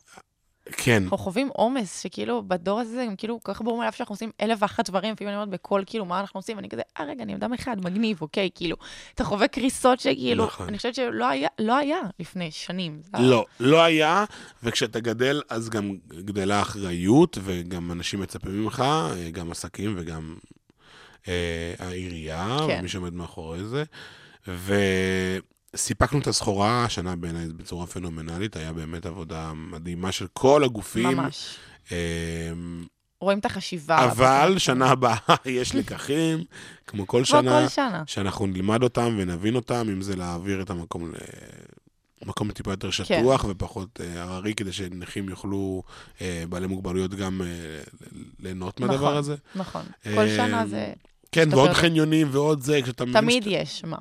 כן, אנחנו חווים עומס, שכאילו בדור הזה, הם כאילו כל כך ברור מאליו שאנחנו עושים אלף ואחת דברים, לפעמים אני אומרת בכל כאילו מה אנחנו עושים, ואני כזה, אה רגע, אני אדם אחד, מגניב, אוקיי, כאילו, אתה חווה קריסות שכאילו, נכון. אני חושבת שלא היה, לא היה לפני שנים. לא, לא היה, וכשאתה גדל, אז גם גדלה אחריות, וגם אנשים מצפים ממך, אה, גם עסקים וגם אה, העירייה, כן. ומי שעומד מאחורי זה. וסיפקנו את הסחורה השנה בעיניי בצורה פנומנלית, היה באמת עבודה מדהימה של כל הגופים. ממש. אה, רואים את החשיבה. אבל שנה הבאה יש לקחים, כמו כל שנה, כל שנה. שאנחנו נלמד אותם ונבין אותם, אם זה להעביר את המקום ל... מקום טיפה יותר שטוח ופחות אה, הררי, כדי שנכים יוכלו, אה, בעלי מוגבלויות גם אה, ליהנות מהדבר נכון. הזה. נכון. כל שנה זה... כן. ועוד חניונים ועוד זה, כשאתה תמיד יש, מה?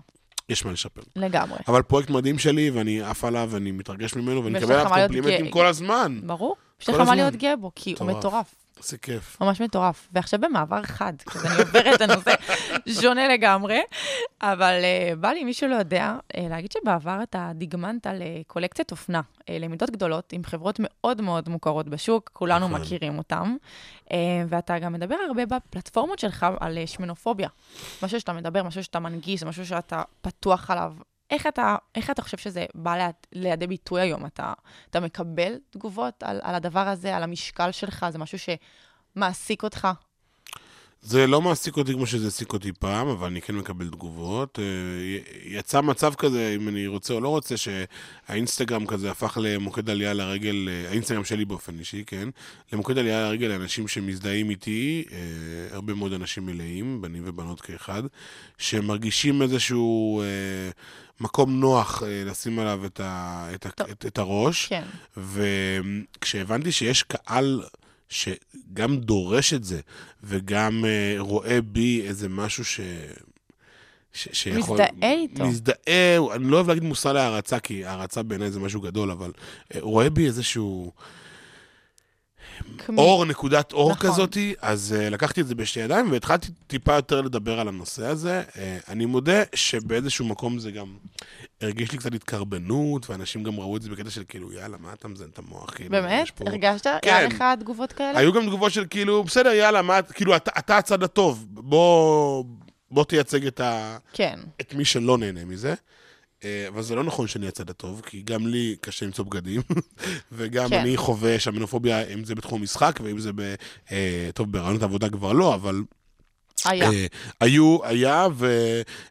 יש מה לשפר. לגמרי. אבל פרויקט מדהים שלי, ואני עף עליו, ואני מתרגש ממנו, ואני מקבל עליו קומפלימנטים. כל הזמן. ברור. יש לך מה. להיות גאה בו, כי הוא מטורף. איזה כיף. ממש מטורף. ועכשיו במעבר חד, אז אני עוברת לנושא שונה לגמרי, אבל uh, בא לי, מי שלא יודע, uh, להגיד שבעבר אתה דיגמנת לקולקציית אופנה, uh, למידות גדולות, עם חברות מאוד מאוד מוכרות בשוק, כולנו נכון. מכירים אותן, uh, ואתה גם מדבר הרבה בפלטפורמות שלך על uh, שמנופוביה. משהו שאתה מדבר, משהו שאתה מנגיש, משהו שאתה פתוח עליו. איך אתה, איך אתה חושב שזה בא ליד, לידי ביטוי היום? אתה, אתה מקבל תגובות על, על הדבר הזה, על המשקל שלך? זה משהו שמעסיק אותך? זה לא מעסיק אותי כמו שזה העסיק אותי פעם, אבל אני כן מקבל תגובות. אה, יצא מצב כזה, אם אני רוצה או לא רוצה, שהאינסטגרם כזה הפך למוקד עלייה לרגל, אה, האינסטגרם שלי באופן אישי, כן? למוקד עלייה לרגל לאנשים שמזדהים איתי, אה, הרבה מאוד אנשים מלאים, בנים ובנות כאחד, שמרגישים איזשהו... מקום נוח לשים עליו את, ה, את, ה. את, את הראש. כן. וכשהבנתי שיש קהל שגם דורש את זה, וגם uh, רואה בי איזה משהו ש... ש שיכול... מזדהה איתו. מזדהה, אני לא אוהב להגיד מושא להערצה, כי הערצה בעיניי זה משהו גדול, אבל uh, רואה בי איזשהו אור, נקודת אור נכון. כזאתי, אז uh, לקחתי את זה בשתי ידיים והתחלתי טיפה יותר לדבר על הנושא הזה. Uh, אני מודה שבאיזשהו מקום זה גם הרגיש לי קצת התקרבנות, ואנשים גם ראו את זה בקטע של כאילו, יאללה, מה אתה מזיין את המוח? כאילו, באמת? יש פה- הרגשת? כן. היה לך תגובות כאלה? היו גם תגובות של כאילו, בסדר, יאללה, מה, כאילו, אתה, אתה הצד הטוב, בוא, בוא תייצג את, ה, כן. את מי שלא נהנה מזה. אה, אבל זה לא נכון שאני הצד הטוב, כי גם לי קשה למצוא בגדים, וגם כן. אני חווה שהמנופוביה, אם זה בתחום משחק, ואם זה ב... אה, טוב, ברעיונות עבודה כבר לא, אבל היה. אה, היו, היה, ו,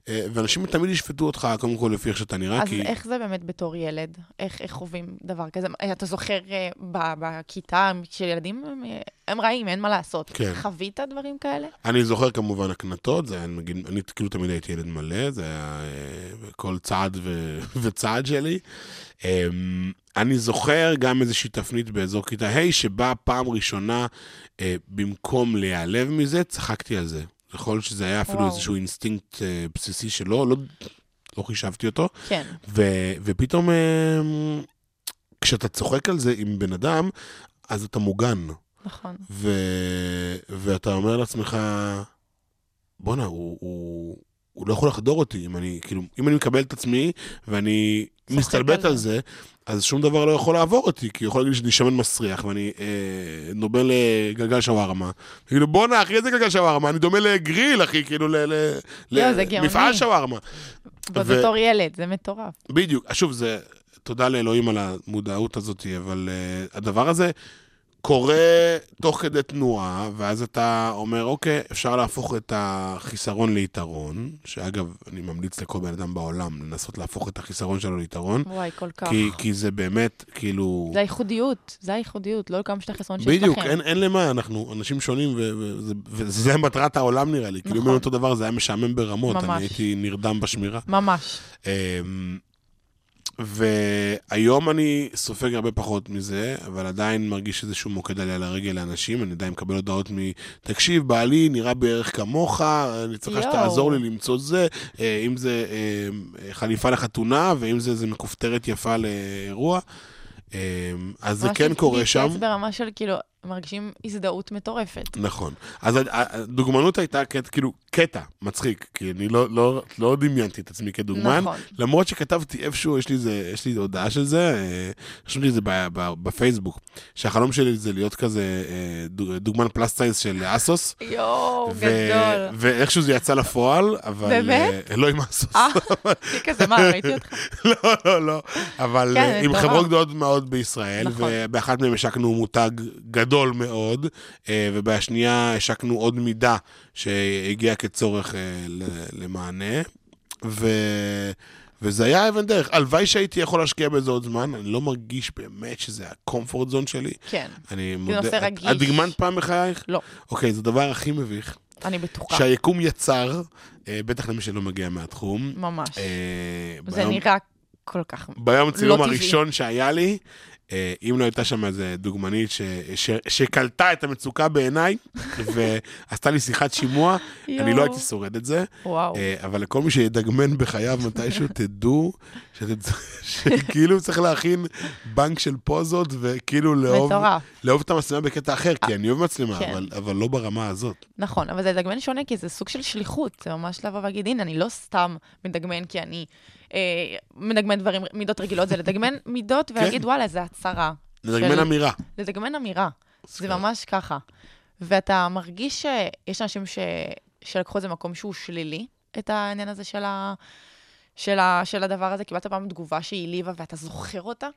אה, ואנשים תמיד ישפטו אותך, קודם כל, לפי איך שאתה נראה, אז כי... איך זה באמת בתור ילד? איך, איך חווים דבר כזה? אה, אתה זוכר אה, בכיתה של ילדים, הם, הם רעים, אין מה לעשות. כן. חווית דברים כאלה? אני זוכר כמובן הקנטות, זה היה, נגיד, אני כאילו תמיד הייתי ילד מלא, זה היה אה, כל צעד ו, וצעד שלי. אה, אני זוכר גם איזושהי תפנית באזור כיתה ה', שבה פעם ראשונה, אה, במקום להיעלב מזה, צחקתי על זה. יכול להיות שזה היה אפילו וואו. איזשהו אינסטינקט אה, בסיסי שלא, לא, לא חישבתי אותו. כן. ו- ופתאום, אה, כשאתה צוחק על זה עם בן אדם, אז אתה מוגן. נכון. ו- ואתה אומר לעצמך, בואנה, הוא, הוא, הוא לא יכול לחדור אותי. אם אני, כאילו, אם אני מקבל את עצמי ואני מסתלבט על זה, אז שום דבר לא יכול לעבור אותי, כי הוא יכול להגיד שאני שמן מסריח, ואני אה, דומה לגלגל שווארמה. כאילו, בואנה, אחי, איזה גלגל שווארמה? אני דומה לגריל, אחי, כאילו, ל- ל- לא, שווארמה. בתור ילד, זה מטורף. בדיוק. שוב, זה, תודה לאלוהים על המודעות הזאת, אבל uh, הדבר הזה קורה תוך כדי תנועה, ואז אתה אומר, אוקיי, אפשר להפוך את החיסרון ליתרון, שאגב, אני ממליץ לכל בן אדם בעולם לנסות להפוך את החיסרון שלו ליתרון, וואי, כל כך. כי, כי זה באמת, כאילו... זה הייחודיות, זה הייחודיות, לא לכמה שאתה חסרון שיש לכם. בדיוק, אין, אין למה, אנחנו אנשים שונים, ו- וזה- וזה מטרת העולם נראה לי. כאילו, אם נכון. אותו דבר, זה היה משעמם ברמות, ממש. אני הייתי נרדם בשמירה. ממש. והיום אני סופג הרבה פחות מזה, אבל עדיין מרגיש איזשהו מוקד עליה לרגל לאנשים, אני עדיין מקבל הודעות מ... תקשיב, בעלי נראה בערך כמוך, אני צריכה. שתעזור לי למצוא זה, אה, אם זה אה, חליפה לחתונה, ואם זה איזה מכופתרת יפה לאירוע. אה, אז זה כן קורה שם. ברמה של כאילו, מרגישים הזדהות מטורפת. נכון. אז הד- הדוגמנות הייתה קטע, כאילו, קטע מצחיק, כי אני לא, לא, לא דמיינתי את עצמי כדוגמן. נכון. למרות שכתבתי איפשהו, יש לי, זה, יש לי הודעה של זה, אה, רשמתי את זה בפייסבוק, שהחלום שלי זה להיות כזה אה, דוג- דוגמן פלאס סיינס של אסוס. יואו, ו- גדול. ואיכשהו זה יצא לפועל, אבל... באמת? אה, לא עם אסוס. אה, כזה, מה, ראיתי אותך? לא, לא, לא. אבל כן, אה, עם. חברות גדולות מאוד בישראל, נכון. ובאחת מהן השקנו מותג גדול מאוד, אה, ובשנייה השקנו עוד מידה שהגיעה כצורך אה, למענה. ו... וזה היה אבן דרך. הלוואי שהייתי יכול להשקיע בזה עוד זמן, אני לא מרגיש באמת שזה הקומפורט זון שלי. כן, אני נושא מודה... את- רגיש. את דגמנת פעם בחייך? לא, אוקיי, זה הדבר הכי מביך. אני בטוחה. שהיקום יצר, אה, בטח למי שלא מגיע מהתחום. ממש. אה, זה ביום- נראה כל כך... ביום לא טבעי. הראשון שהיה לי, אם לא הייתה שם איזה דוגמנית ש- ש- שקלטה את המצוקה בעיניי, ועשתה לי שיחת שימוע, אני. לא הייתי שורד את זה. וואו. אה, אבל לכל מי שידגמן בחייו מתישהו, תדעו שכאילו צריך להכין בנק של פוזות, וכאילו לאהוב. לאהוב את המצלמה בקטע אחר, כי אני אוהב מצלמה, כן. אבל- אבל לא ברמה הזאת. נכון, אבל זה לדגמן שונה, כי זה סוג של שליחות. זה ממש לבוא ולהגיד, הנה, אני לא סתם מדגמן כי אני אה, מדגמן דברים, מידות רגילות, זה לדגמן מידות ולהגיד, וואלה, זה הצהרה. לדגמן אמירה. לדגמן אמירה. זה ממש ככה. ואתה מרגיש שיש אנשים ש... שלקחו את זה מקום שהוא שלילי, את העניין הזה של, ה... של, ה... של הדבר הזה? קיבלת פעם תגובה שהיא העליבה ואתה זוכר אותה?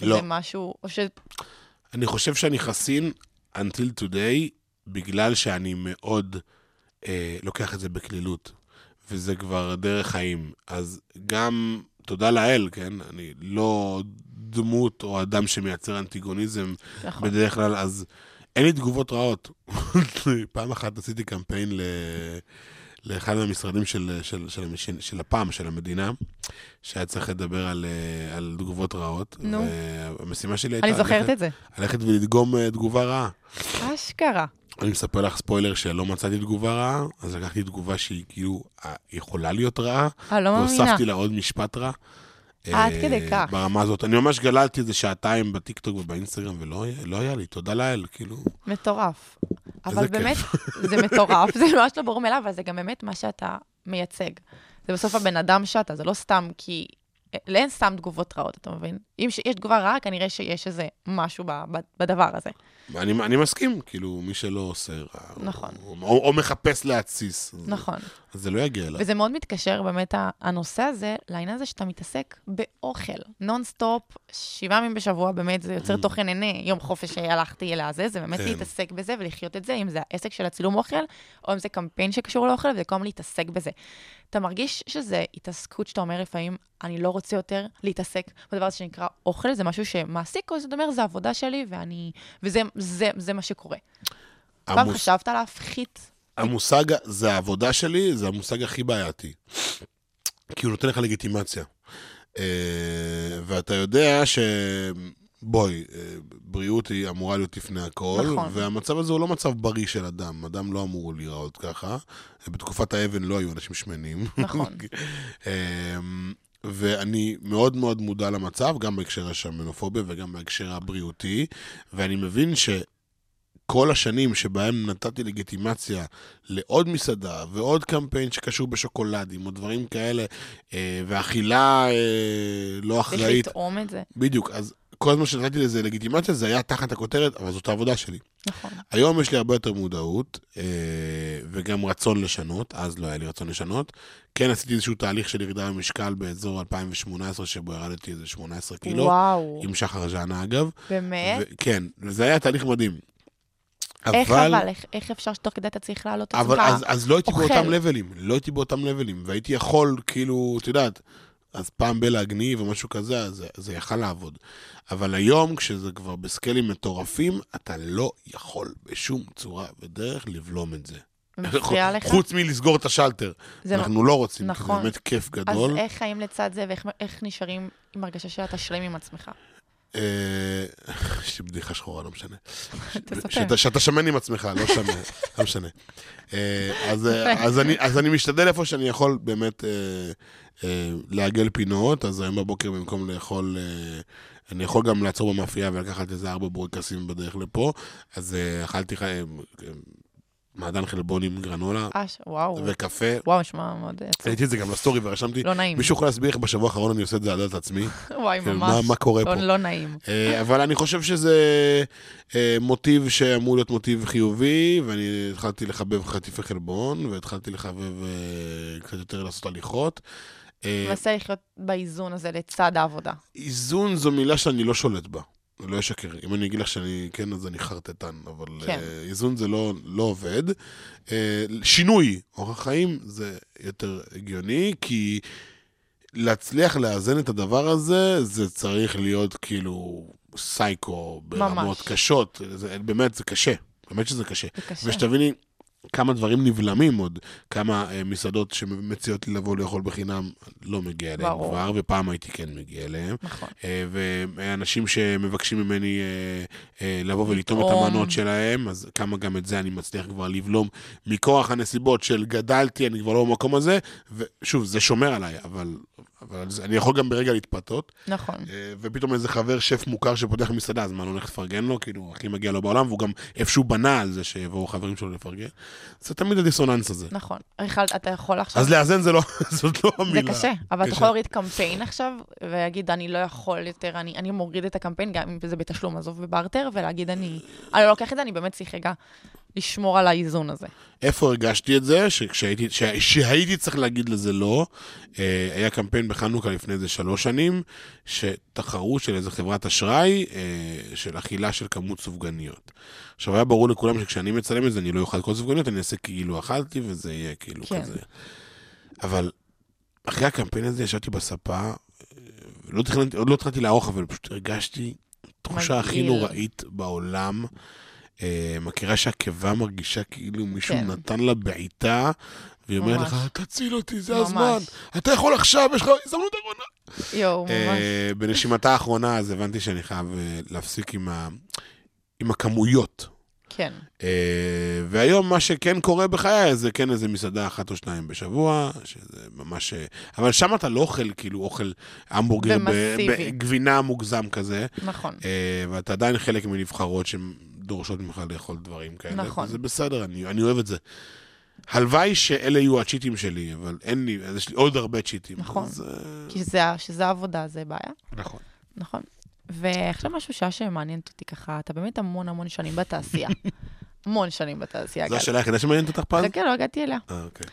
לא. זה משהו, או ש... אני חושב שאני חסין until today, בגלל שאני מאוד אה, לוקח את זה בקלילות, וזה כבר דרך חיים. אז גם, תודה לאל, כן? אני לא דמות או אדם שמייצר אנטיגוניזם נכון. בדרך כלל, אז אין לי תגובות רעות. פעם אחת עשיתי קמפיין ל... לאחד מהמשרדים של, של, של, של, של הפעם, של המדינה, שהיה צריך לדבר על, אה, על תגובות רעות. נו. והמשימה שלי הייתה... אני זוכרת ללכת- את זה. ללכת ולדגום אה, תגובה רעה. אשכרה. אני מספר לך ספוילר שלא מצאתי תגובה רעה, אז לקחתי תגובה שהיא כאילו אה, יכולה להיות רעה, אה, לא מאמינה. והוספתי לה עוד משפט רע. עד אה, כדי כך. ברמה הזאת. אני ממש גללתי איזה שעתיים בטיקטוק ובאינסטגרם, ולא לא היה לי, תודה לאל, כאילו. מטורף. אבל. באמת, זה מטורף, זה ממש לא ברור מאליו, אבל זה גם באמת מה שאתה מייצג. זה בסוף הבן אדם שאתה, זה לא סתם כי לאין סתם תגובות רעות, אתה מבין? אם יש תגובה רעה, כנראה שיש איזה משהו בדבר הזה. אני, אני מסכים, כאילו, מי שלא עושה רע, נכון. או, או, או מחפש להתסיס, נכון. אז זה לא יגיע אליי. וזה מאוד מתקשר באמת הנושא הזה לעניין הזה שאתה מתעסק באוכל. נונסטופ, שבעה ימים בשבוע, באמת, זה יוצר תוכן ענייני. יום חופש שהלכתי לזה, זה באמת כן. להתעסק בזה ולחיות את זה, אם זה העסק של הצילום אוכל, או אם זה קמפיין שקשור לאוכל, וזה כל הזמן להתעסק בזה. אתה מרגיש שזה התעסקות שאתה אומר לפעמים, אני לא רוצה יותר להתעסק בדבר הזה שנקרא אוכל, זה משהו שמעסיק, או שאתה אומר, זה עבודה שלי, ואני... וזה זה, זה מה שקורה. פעם המוס- חשבת להפחית? המושג, זה העבודה שלי, זה המושג הכי בעייתי. כי הוא נותן לך לגיטימציה. אה, ואתה יודע ש... בואי, אה, בריאות היא אמורה להיות לפני הכל, נכון. והמצב הזה הוא לא מצב בריא של אדם, אדם לא אמור להיראות ככה. בתקופת האבן לא היו אנשים שמנים. נכון. ואני מאוד מאוד מודע למצב, גם בהקשר השמנופוביה וגם בהקשר הבריאותי, ואני מבין שכל השנים שבהם נתתי לגיטימציה לעוד מסעדה ועוד קמפיין שקשור בשוקולדים או דברים כאלה, אה, ואכילה אה, לא צריך אחראית, לטעום את זה. בדיוק, אז כל הזמן שנתתי לזה לגיטימציה זה היה תחת הכותרת, אבל זאת העבודה שלי. נכון. היום יש לי הרבה יותר מודעות, אה, וגם רצון לשנות, אז לא היה לי רצון לשנות. כן עשיתי איזשהו תהליך של ירידה במשקל באזור 2018, שבו ירדתי איזה 18 קילו, וואו, עם שחר ז'אנה אגב. באמת? ו- כן, וזה היה תהליך מדהים. איך אבל, איך, איך אפשר שתוך כדי אתה צריך להעלות את אבל עצמך? אז, אז לא הייתי אוכל. באותם לבלים, לא הייתי באותם לבלים, והייתי יכול, כאילו, את יודעת, אז פעם בלהגניב או משהו כזה, אז זה, יכל לעבוד. אבל היום, כשזה כבר בסקיילים מטורפים, אתה לא יכול בשום צורה ודרך לבלום את זה. מפריע לך? חוץ מלסגור את השלטר. אנחנו לא רוצים, כי נכון. זה באמת כיף אז גדול. איך חיים לצד זה, ואיך איך נשארים עם הרגשה שאתה שלם עם עצמך? אה, יש לי בדיחה שחורה, לא משנה. תספר. שאתה- שמן עם עצמך, לא שמן, לא משנה. אה, אז, אה, אז, אני, אז משתדל איפה שאני יכול באמת אה, אה, לעגל פינות, אז היום בבוקר במקום לאכול, אה, אני יכול גם לעצור במאפייה ולקחת איזה ארבע בורקסים בדרך לפה, אז אה, אכלתי אה, אה, מעדן חלבון עם גרנולה אה, ש- וואו. וקפה. וואו, נשמע מאוד עצוב. ראיתי את זה גם בסטורי ורשמתי, לא נעים. מישהו יכול להסביר איך בשבוע האחרון אני עושה את זה על דעת עצמי? וואי, כאילו, ממש. מה- מה קורה לא- פה? לא נעים. אה, אבל אני חושב שזה אה, מוטיב שאמור להיות מוטיב חיובי, ואני התחלתי לחבב חטיפי חלבון, והתחלתי לחבב אה, קצת יותר לעשות הליכות. אה, מנסה לחיות באיזון הזה לצד העבודה. איזון זו מילה שאני לא שולט בה. לא אשקר. אם אני אגיד לך שאני כן, אז אני חרטטן, אבל כן. אה, איזון זה לא, לא עובד. אה, שינוי אורח חיים זה יותר הגיוני, כי להצליח לאזן את הדבר הזה, זה צריך להיות כאילו סייקו ברמות ממש. קשות. זה, באמת, זה קשה. באמת שזה קשה. זה קשה. ושתביני כמה דברים נבלמים עוד, כמה אה, מסעדות שמציעות לי לבוא לאכול בחינם, לא מגיע אליהם ברור. כבר, ופעם הייתי כן מגיע אליהם. נכון. אה, ואנשים שמבקשים ממני אה, אה, לבוא ולטעום את. המנות שלהם, אז כמה גם את זה אני מצליח כבר לבלום מכוח הנסיבות של גדלתי, אני כבר לא במקום הזה, ושוב, זה שומר עליי, אבל, אבל זה, אני יכול גם ברגע להתפתות. נכון. אה, ופתאום איזה חבר שף מוכר שפותח מסעדה, אז מה, אני הולך לפרגן לו? כאילו, הכי מגיע לו בעולם, והוא גם איפשהו בנה על זה שיבואו חברים שלו לפרגן. זה תמיד הדיסוננס הזה. נכון. בכלל, אתה יכול עכשיו... אז לאזן זה לא, זאת לא זה המילה. קשה, אבל אתה קשה. יכול להוריד קמפיין עכשיו, ולהגיד, אני לא יכול יותר, אני, אני מוריד את הקמפיין, גם אם זה בתשלום, עזוב בברטר, ולהגיד, אני, אני לא לוקח את זה, אני באמת צריך רגע לשמור על האיזון הזה. איפה הרגשתי את זה? שכשהייתי, שה- שהייתי צריך להגיד לזה לא, אה, היה קמפיין בחנוכה לפני איזה שלוש שנים, שתחרות של איזה חברת אשראי, אה, של אכילה של כמות סופגניות. עכשיו, היה ברור לכולם שכשאני מצלם את זה, אני לא אוכל כל סופגניות, אני אעשה כאילו אכלתי, וזה יהיה כאילו כן. כזה. אבל אחרי הקמפיין הזה ישבתי בספה, אה, לא תכננתי, עוד לא התחלתי לערוך, אבל פשוט הרגשתי תחושה הכי מגעיל. נוראית בעולם. אה, מכירה שהקיבה מרגישה כאילו מישהו כן. נתן לה בעיטה, והיא אומרת. לך, תציל אותי, זה ממש. הזמן. אתה יכול עכשיו, יש לך הזדמנות אחרונה. יואו, ממש. אה, בנשימתה האחרונה, אז הבנתי שאני חייב אה, להפסיק עם ה- עם הכמויות. כן. אה, והיום מה שכן קורה בחיי זה כן איזה מסעדה אחת או שניים בשבוע, שזה ממש... אה, אבל שם אתה לא אוכל כאילו אוכל המבורגר ב- ומסיבי. בגבינה מוגזם כזה, נכון. אה, ואתה עדיין חלק מנבחרות שדורשות ממך לאכול דברים כאלה. נכון. זה בסדר, אני, אני אוהב את זה. הלוואי שאלה יהיו הצ'יטים שלי, אבל אין לי, אז יש לי עוד הרבה צ'יטים. נכון. אז, אה, כי שזה- שזה עבודה, זה בעיה. נכון. נכון. ועכשיו משהו שעה שמעניינת אותי ככה, אתה באמת המון המון שנים בתעשייה. המון שנים בתעשייה, זו. השאלה היחידה שמעניינת אותך פז? חכה, לא הגעתי אליה. אה, אוקיי.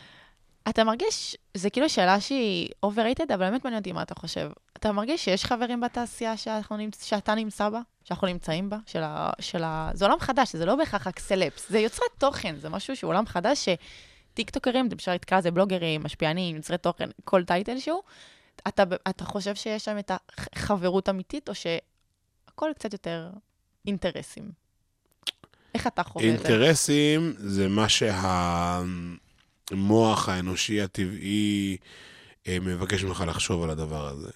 אתה מרגיש, זה כאילו שאלה שהיא overrated, אבל באמת מעניין אותי מה אתה חושב. אתה מרגיש שיש חברים בתעשייה שאנחנו. שאתה נמצא בה? שאנחנו נמצאים בה? של ה... של ה... זה עולם חדש, זה לא בהכרח רק סלפס, זה יוצרי תוכן, זה משהו שהוא עולם חדש שטיקטוקרים, אפשר לקרוא לזה בלוגרים, משפיענים, יוצרי תוכן, כל טייטל שהוא. אתה, אתה חושב שיש שם את החברות אמיתית, או שהכל קצת יותר אינטרסים? איך אתה חווה את זה? אינטרסים זה מה שהמוח האנושי הטבעי אה, מבקש ממך לחשוב על הדבר הזה.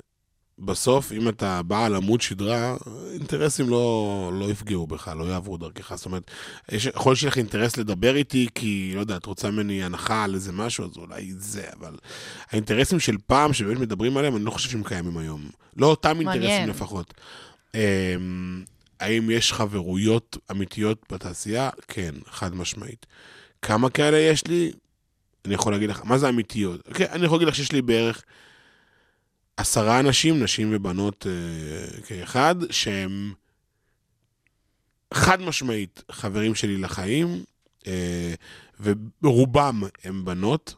בסוף, אם אתה בעל עמוד שדרה, אינטרסים לא, לא יפגעו בך, לא יעברו דרכך. זאת אומרת, יש, יכול להיות שיהיה לך אינטרס לדבר איתי, כי, לא יודע, את רוצה ממני הנחה על איזה משהו, אז אולי זה, אבל האינטרסים של פעם, שבאמת מדברים עליהם, אני לא חושב שהם קיימים היום. לא אותם אינטרסים מעניין. לפחות. אמ, האם יש חברויות אמיתיות בתעשייה? כן, חד משמעית. כמה כאלה יש לי? אני יכול להגיד לך, מה זה אמיתיות? כן, אני יכול להגיד לך שיש לי בערך עשרה אנשים, נשים ובנות אה, כאחד, שהם חד משמעית חברים שלי לחיים, אה, ורובם הם בנות.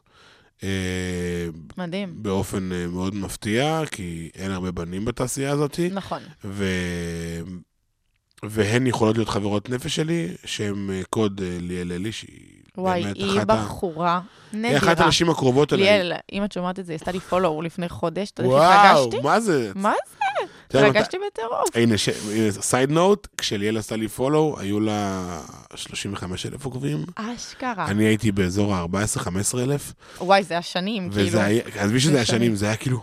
אה, מדהים. באופן אה, מאוד מפתיע, כי אין הרבה בנים בתעשייה הזאת. נכון. ו... והן יכולות להיות חברות נפש שלי, שהן קוד ליאל אלי, שהיא וואי, באמת היא בחורה היא נדירה. אחת הנשים הקרובות אליי. ליאל, אם את שומעת את זה, היא עשתה לי פולו לפני חודש, אתה יודע התרגשתי? מה זה? מה זה? התרגשתי בטירוף. הנה, סייד נוט, כשליאל עשתה לי פולו, היו לה 35 אלף עוקבים. אשכרה. אני הייתי באזור ה-14-15 אלף, וואי, זה השנים, כאילו. היה, עזבי שזה זה היה שנים. שנים, זה היה כאילו,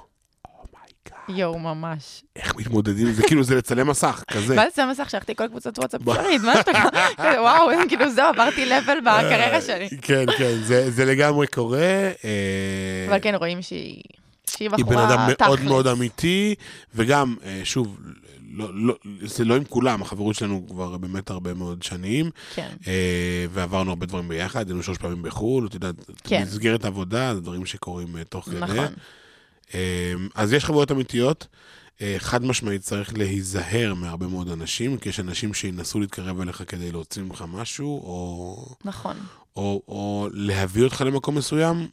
יואו, ממש. איך מתמודדים, זה כאילו, זה לצלם מסך, כזה. מה זה המסך? שלחתי כל קבוצת וואטסאפ אפשרית, מה שאתה... כזה, וואו, כאילו זהו, עברתי לבל בקריירה שלי. כן, כן, זה, לגמרי קורה. אה, אבל כן, רואים שהיא שהיא היא בן בחורה אדם מאוד תכלס. מאוד אמיתי, וגם, אה, שוב, לא, לא, זה לא עם כולם, החברות שלנו כבר באמת הרבה מאוד שנים, כן, אה, ועברנו הרבה דברים ביחד, היינו שלוש פעמים בחו"ל, את יודעת, כן. במסגרת עבודה, זה דברים שקורים אה, תוך כדי. נכון. אה, אז יש חברות אמיתיות. אה, חד משמעית צריך להיזהר מהרבה מאוד אנשים, כי יש אנשים שינסו להתקרב אליך כדי להוציא ממך משהו, או, נכון. או, או להביא אותך למקום מסוים,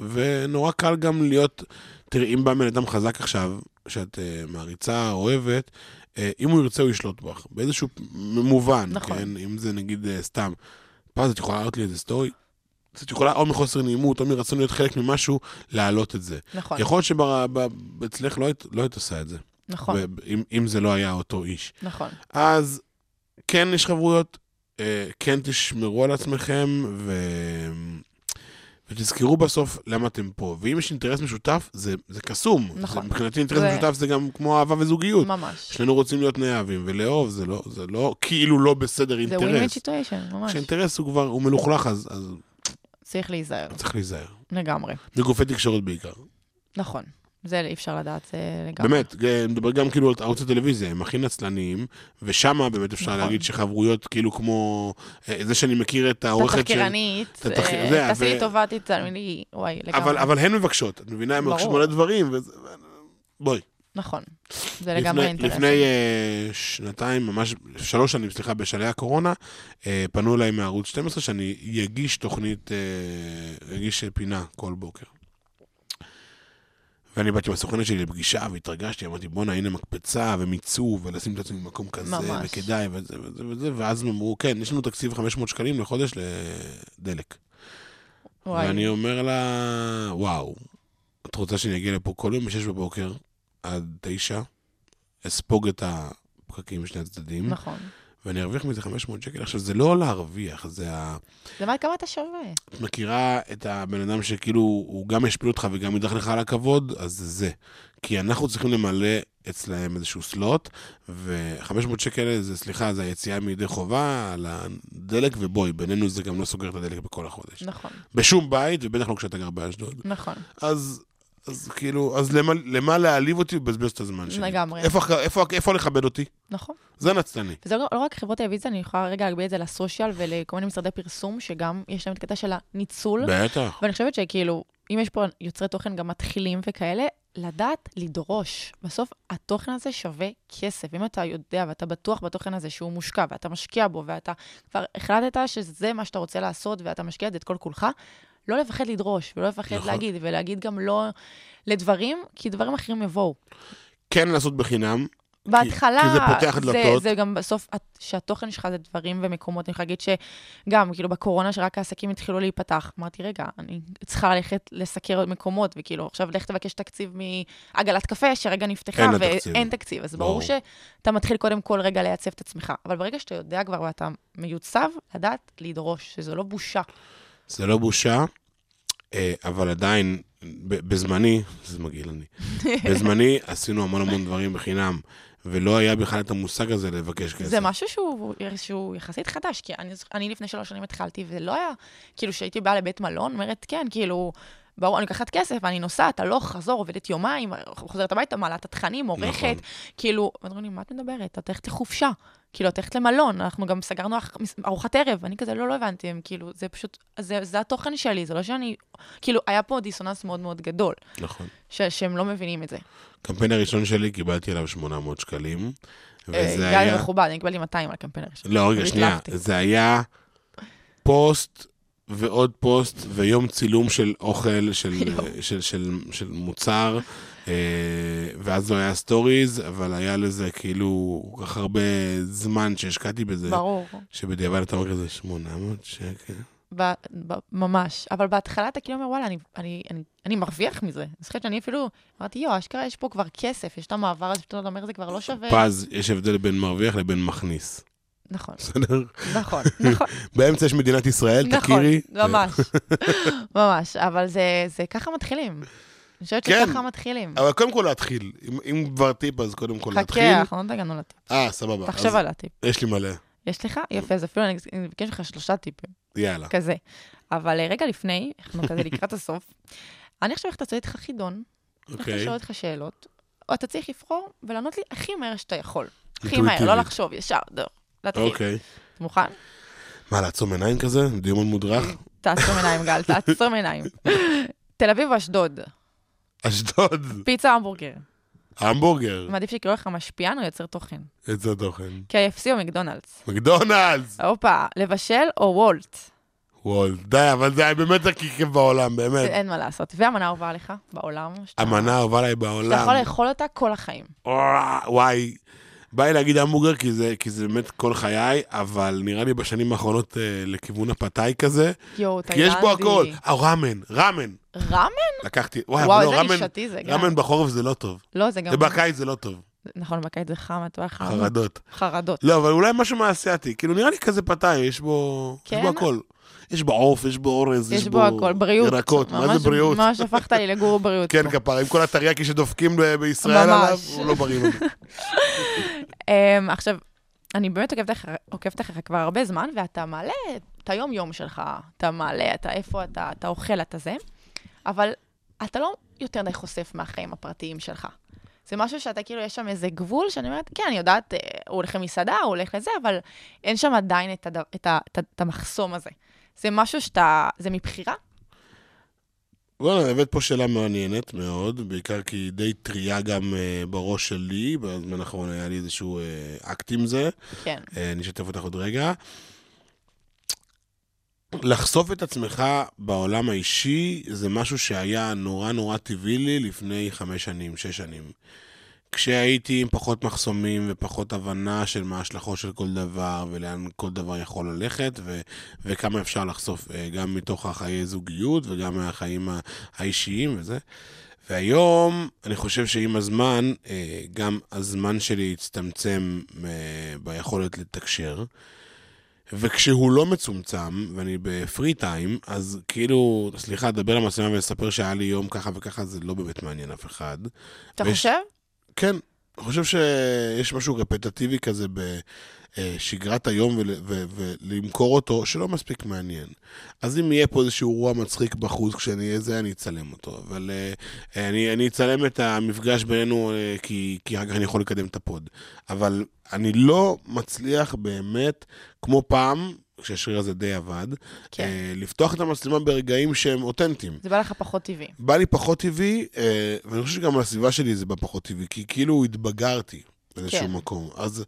ונורא קל גם להיות, תראי, אם בא בן אדם חזק עכשיו, שאת uh, מעריצה, אוהבת, uh, אם הוא ירצה הוא ישלוט בך, באיזשהו מובן, נכון. כן? אם זה נגיד uh, סתם, פז, את יכולה להעלות לי איזה סטורי? את יכולה או מחוסר נעימות, או מרצון להיות חלק ממשהו, להעלות את זה. נכון, יכול להיות שאצלך לא לא היית עושה את זה, נכון, אם, אם זה לא היה אותו איש. נכון. אז כן יש חברויות, אה, כן תשמרו על עצמכם, ו... ותזכרו בסוף למה אתם פה. ואם יש אינטרס משותף, זה, זה קסום. נכון. זה, מבחינתי אינטרס זה- משותף זה גם כמו אהבה וזוגיות. ממש. שנינו רוצים להיות נאהבים, ולאהוב זה לא, זה לא כאילו לא בסדר זה אינטרס. ווין סיטואשן, ממש. כשאינטרס הוא כבר, הוא מלוכלך, אז, אז צריך להיזהר, צריך להיזהר. לגמרי. בגופי תקשורת בעיקר. נכון. זה אי אפשר לדעת, זה לגמרי. באמת, אה, מדבר גם כאילו על ערוץ הטלוויזיה, הם הכי נצלניים, ושם באמת אפשר נכון. להגיד שחברויות כאילו כמו... אה, זה שאני מכיר את העורכת של... התחקירנית, את התח- אה, זה, תעשי ו- לי טובה, תצלמי לי, וואי, לגמרי. אבל, אבל הן מבקשות, את מבינה? הן מבקשות. מלא דברים, וזה... בואי. נכון. זה לגמרי לפני, אינטרס. לפני uh, שנתיים, ממש, שלוש שנים, סליחה, בשלהי הקורונה, uh, פנו אליי מערוץ 12 שאני אגיש תוכנית, uh, אגיש פינה כל בוקר. ואני באתי עם הסוכנת שלי לפגישה והתרגשתי, אמרתי, בואנה, הנה מקפצה ומיצוב, ולשים את עצמי במקום כזה, ממש. וכדאי, וזה וזה וזה, ואז הם אמרו, כן, יש לנו תקציב 500 שקלים לחודש לדלק. וואי, ואני אומר לה, וואו, את רוצה שאני אגיע לפה כל יום ב-6 בבוקר עד 9, אספוג את הפקקים משני הצדדים, נכון. ואני ארוויח מזה 500 שקל. עכשיו, זה לא להרוויח, זה ה... זה מה, כמה אתה שווה? את מכירה את הבן אדם שכאילו, הוא גם ישפיל אותך וגם ידרך לך על הכבוד, אז זה זה. כי אנחנו צריכים למלא אצלהם איזשהו סלוט, ו-500 שקל זה, סליחה, זה היציאה מידי חובה על הדלק, ובואי, בינינו זה גם לא סוגר את הדלק בכל החודש. נכון, בשום בית, ובטח לא כשאתה גר באשדוד. נכון. אז, אז כאילו, אז למה, למה להעליב אותי ולבזבז את הזמן שלי? לגמרי. איפה, איפה, איפה לכבד אותי? נכון. זה נצלני. וזה לא, לא רק חברות טלוויזיה, אני יכולה רגע להגביל את זה לסושיאל ולכל מיני משרדי פרסום, שגם יש להם את הקטע של הניצול. בטח. ואני חושבת שכאילו, אם יש פה יוצרי תוכן גם מתחילים וכאלה, לדעת לדרוש. בסוף התוכן הזה שווה כסף. אם אתה יודע ואתה בטוח בתוכן הזה שהוא מושקע, ואתה משקיע בו, ואתה כבר החלטת שזה מה שאתה רוצה לעשות, ואתה משקיע את זה את כל כולך, לא לפחד לדרוש, ולא לפחד נכון. להגיד, ולהגיד גם לא לדברים, כי דברים אחרים יבואו. כן לעשות בחינם, בהתחלה, כי זה פותח דלתות. זה גם בסוף, שהתוכן שלך זה דברים ומקומות, אני יכולה להגיד שגם, כאילו בקורונה, שרק העסקים התחילו להיפתח, אמרתי, רגע, אני צריכה ללכת לסקר עוד מקומות, וכאילו, עכשיו לך תבקש תקציב מעגלת קפה, שרגע נפתחה, אין לה תקציב. ואין תקציב. אז ברור ברור. שאתה מתחיל קודם כל רגע לייצב את עצמך. אבל ברגע שאתה יודע כבר ואתה מיוצב, לדעת לדרוש, שזו לא בושה. זה לא בושה, אה, אבל עדיין, בזמני, זה מגעיל אני, בזמני עשינו המון המון דברים בחינם, ולא היה בכלל את המושג הזה לבקש כסף. זה משהו שהוא, שהוא יחסית חדש, כי אני, אני לפני שלוש שנים התחלתי, ולא היה, כאילו, כשהייתי באה לבית מלון, אומרת, כן, כאילו, ברור, אני לוקחת כסף, אני נוסעת, הלוך, חזור, עובדת יומיים, חוזרת הביתה, מעלה את התכנים, עורכת, נכון. כאילו, ואומרים לי, מה את מדברת? את הולכת לחופשה, כאילו, את הולכת למלון, אנחנו גם סגרנו ארוחת ערב, אני כזה, לא, לא הבנתי, הם כאילו, זה פשוט, זה, זה התוכן שלי, זה לא שאני, כאילו, היה פה דיסוננס מאוד מאוד גדול, נכון. ש, שהם לא מבינים את זה. הקמפיין הראשון שלי, קיבלתי עליו 800 שקלים. אה, וזה היה היה... מכובד, אני קיבלתי 200 על הקמפיין הראשון. לא, רגע, שנייה. זה היה פוסט ועוד פוסט ויום צילום של אוכל, של, יואו. של, של, של מוצר, ואז לא היה סטוריז, אבל היה לזה כאילו כל כך הרבה זמן שהשקעתי בזה, ברור. שבדיעבד אתה אומר כזה 800 שקל. ב, ב, ממש. אבל בהתחלה אתה כאילו אומר, וואלה, אני, אני, אני, אני מרוויח מזה. אני זוכרת שאני אפילו, אמרתי, יואו, אשכרה יש פה כבר כסף, יש את המעבר הזה, פתאום אתה אומר, זה כבר לא שווה. פז, יש הבדל בין מרוויח לבין מכניס. נכון, בסדר? נכון, נכון, באמצע יש מדינת ישראל, נכון, תכירי. ממש, ממש. אבל זה, זה ככה מתחילים. אני חושבת כן. שככה מתחילים. אבל קודם כל להתחיל. אם, אם כבר טיפ, אז קודם כל להתחיל. חכה, אנחנו לא הגענו לטיפ. אה, סבבה. תחשב על הטיפ. יש לי מלא. יש לך? יפה, אז אפילו אני אבקש ממך שלושה טיפים. יאללה. כזה. אבל אה, רגע לפני, אנחנו כזה לקראת הסוף, אני עכשיו הולכת לעשות איתך חידון. אני הולכת אוקיי. לשאול אותך שאלות, או אתה צריך לבחור ולענות לי הכי מהר שאתה יכול. הכי. מהר, לא לחשוב, ישר, דור. להתחיל. אוקיי. אתה מוכן? מה, לעצום עיניים כזה? דימון מודרך? תעצום עיניים, גל, תעצום עיניים. תל אביב או אשדוד? אשדוד. פיצה המבורגר? המבורגר. מעדיף שיקראו לך משפיען או יוצר תוכן? איזה תוכן. KFC או מקדונלדס? מקדונלדס! הופה, לבשל או וולט? וואל, די, אבל זה היה באמת הכי כיף בעולם, באמת. אין מה לעשות. והמנה אהובה לך בעולם? שאתה- המנה האהובה עליי שאתה בעולם. יכול לאכול אותה כל החיים. וואי. בא לי להגיד המבורגר כי זה, כי זה באמת כל חיי, אבל נראה לי בשנים האחרונות אה, לכיוון הפתאי כזה. יואו, כי יש בו הכל. תאילנדי. אה, ראמן, ראמן. ראמן? לקחתי, וואי, וואו, לא, איזה נישתי זה גם. רמן בחורף זה לא טוב. לא, זה גם... ובקיץ זה לא טוב. נכון, בקיץ זה חם, אתה יודע, חם. חרדות. חרדות. לא, אבל אולי משהו מהאסייתי. כאילו, נראה לי כזה פתאי, יש בו... יש כן? בו הכל. יש בו עוף, יש בו אורז, יש בו הכל, בריאות. ירקות, מה זה בריאות? ממש הפכת לי לגור בריאות. כן. כפרה, עם כל הטריאקי שדופקים בישראל ממש. עליו, הוא לא בריא עכשיו, אני באמת עוקבת עוקבת אחריך כבר הרבה זמן, ואתה מעלה את היום-יום שלך, אתה מעלה, אתה איפה אתה, אתה אוכל, אתה זה, אבל אתה לא יותר די חושף מהחיים הפרטיים שלך. זה משהו שאתה כאילו, יש שם איזה גבול שאני אומרת, כן, אני יודעת, אה, הוא הולך למסעדה, הוא הולך לזה, אבל אין שם עדיין את, הד... את, ה... את, ה... את המחסום הזה. זה משהו שאתה, זה מבחירה? וואלה, הבאת פה שאלה מעניינת מאוד, בעיקר כי היא די טריה גם אה, בראש שלי, בזמן האחרון היה לי איזשהו אה, אקט עם זה. כן. אה, אני אשתף אותך עוד רגע. לחשוף את עצמך בעולם האישי זה משהו שהיה נורא נורא טבעי לי לפני חמש שנים, שש שנים. כשהייתי עם פחות מחסומים ופחות הבנה של מה ההשלכות של כל דבר ולאן כל דבר יכול ללכת ו- וכמה אפשר לחשוף אה, גם מתוך החיי זוגיות וגם מהחיים האישיים וזה. והיום אני חושב שעם הזמן, אה, גם הזמן שלי הצטמצם אה, ביכולת לתקשר. וכשהוא לא מצומצם, ואני בפרי טיים, אז כאילו, סליחה, לדבר למצלמה ולספר שהיה לי יום ככה וככה, זה לא באמת מעניין אף אחד. אתה ויש- חושב? כן, אני חושב שיש משהו רפטטיבי כזה בשגרת היום ול, ו, ולמכור אותו שלא מספיק מעניין. אז אם יהיה פה איזשהו אירוע מצחיק בחוץ כשאני אהיה זה, אני אצלם אותו. אבל uh, אני, אני אצלם את המפגש בינינו uh, כי, כי אחר כך אני יכול לקדם את הפוד. אבל אני לא מצליח באמת, כמו פעם, כשהשריר הזה די עבד, כן. אה, לפתוח את המצלמה ברגעים שהם אותנטיים. זה בא לך פחות טבעי. בא לי פחות טבעי, אה, ואני חושב שגם לסביבה שלי זה בא פחות טבעי, כי כאילו התבגרתי באיזשהו כן. מקום. אז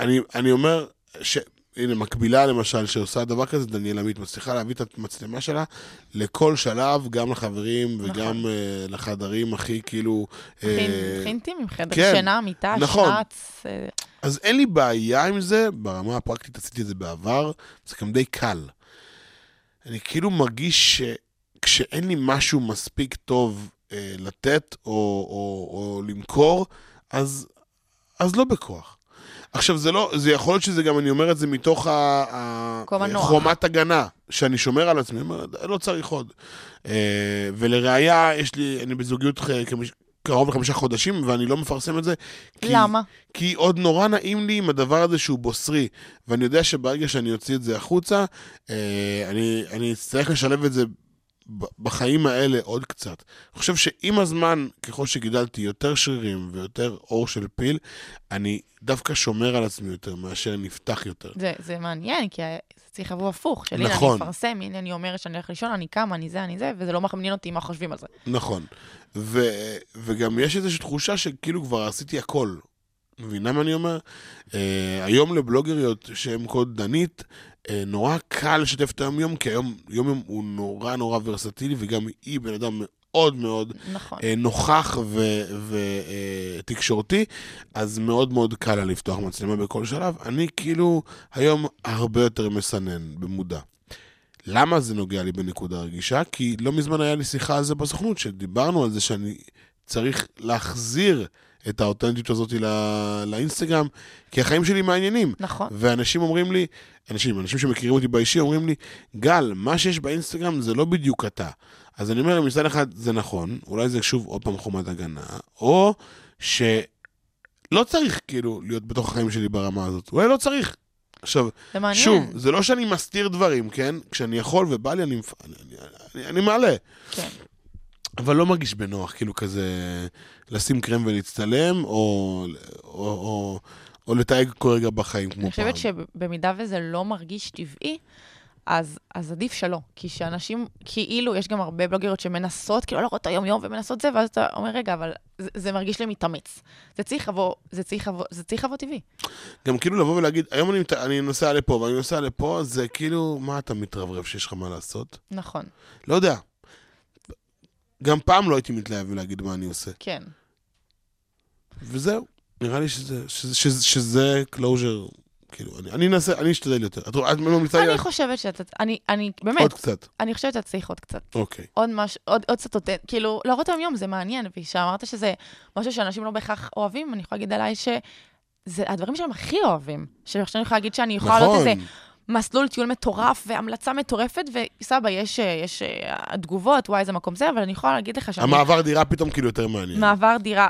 אני, אני אומר, ש... הנה, מקבילה למשל, שעושה דבר כזה, דניאל עמית, מצליחה להביא את המצלמה שלה לכל שלב, גם לחברים וגם אה, לחדרים הכי כאילו... הכי אה, הכי אינטימי, חדר כן, שינה, מיטה, נכון. שנץ. אה, אז אין לי בעיה עם זה, ברמה הפרקטית עשיתי את זה בעבר, זה גם די קל. אני כאילו מרגיש שכשאין לי משהו מספיק טוב אה, לתת או, או, או למכור, אז, אז לא בכוח. עכשיו, זה לא, זה יכול להיות שזה גם, אני אומר את זה מתוך ה-. חומת הגנה, שאני שומר על עצמי, אומר, לא צריך עוד. אה, ולראיה, יש לי, אני בזוגיות כמש- קרוב לחמישה חודשים, ואני לא מפרסם את זה. כי- למה? כי עוד נורא נעים לי עם הדבר הזה שהוא בוסרי, ואני יודע שברגע שאני אוציא את זה החוצה, אה, אני, אני אצטרך לשלב את זה בחיים האלה עוד קצת. אני חושב שעם הזמן, ככל שגידלתי יותר שרירים ויותר עור של פיל, אני דווקא שומר על עצמי יותר מאשר נפתח יותר. זה, זה מעניין, כי זה צריך לבוא הפוך. של הנה, נכון. אני אפרסם, הנה אני אומרת שאני הולך לישון, אני קמה, אני זה, אני זה, וזה לא מעניין אותי מה חושבים על זה. נכון. ו, וגם יש איזושהי תחושה שכאילו כבר עשיתי הכל. מבינה מה אני אומר? Uh, היום לבלוגריות שהן קוד דנית, נורא קל לשתף את היום-יום, כי היום יום-יום הוא נורא נורא ורסטילי, וגם היא בן אדם מאוד מאוד נכון. uh, נוכח ותקשורתי, אז מאוד מאוד קל לה לפתוח מצלמה בכל שלב. אני כאילו היום הרבה יותר מסנן, במודע. למה זה נוגע לי בנקודה רגישה? כי לא מזמן היה לי שיחה על זה בסוכנות, שדיברנו על זה שאני צריך להחזיר את האותנטיות הזאת לא, לאינסטגרם, כי החיים שלי מעניינים. נכון. ואנשים אומרים לי, אנשים, אנשים שמכירים אותי באישי, אומרים לי, גל, מה שיש באינסטגרם זה לא בדיוק אתה. אז אני אומר, מצד אחד זה נכון, אולי זה שוב עוד פעם חומת הגנה, או שלא צריך כאילו להיות בתוך החיים שלי ברמה הזאת. אולי לא צריך. עכשיו, זה מעניין. שוב, זה לא שאני מסתיר דברים, כן? כשאני יכול ובא לי, אני, אני, אני, אני מעלה. כן. אבל לא מרגיש בנוח, כאילו כזה, לשים קרם ולהצטלם, או, או, או, או לתייג כל רגע בחיים כמו אני פעם. חושבת שבמידה וזה לא מרגיש טבעי, אז, אז עדיף שלא. כי שאנשים, כאילו, יש גם הרבה בלוגריות שמנסות, כאילו, לראות את היום-יום ומנסות זה, ואז אתה אומר, רגע, אבל זה, זה מרגיש לי מתאמץ. זה צריך לבוא, זה צריך לבוא, זה צריך לבוא טבעי. גם כאילו לבוא ולהגיד, היום אני, אני נוסע לפה ואני נוסע לפה, זה כאילו, מה אתה מתרברב שיש לך מה לעשות? נכון, לא יודע. גם פעם לא הייתי מתלהב ולהגיד מה אני עושה. כן. וזהו. נראה לי שזה, שזה, שזה, שזה closure, כאילו, אני, אני אנסה, אני אשתדל יותר. את, את ממליצה לי אני חושבת שאתה, אני, אני, באמת, עוד קצת. אני חושבת שאתה צריך עוד קצת. אוקיי. עוד משהו, עוד, עוד קצת אותנטי, כאילו, להראות היום יום זה מעניין, וכשאמרת שזה משהו שאנשים לא בהכרח אוהבים, אני יכולה להגיד עליי שזה הדברים שהם הכי אוהבים. שעכשיו אני יכולה להגיד שאני יכולה לעלות נכון. איזה מסלול טיול מטורף והמלצה מטורפת, וסבא, יש, אה, יש אה, תגובות, וואי, איזה מקום זה, אבל אני יכולה להגיד לך שאני... המעבר דירה פתאום כאילו יותר מעניין. מעבר דירה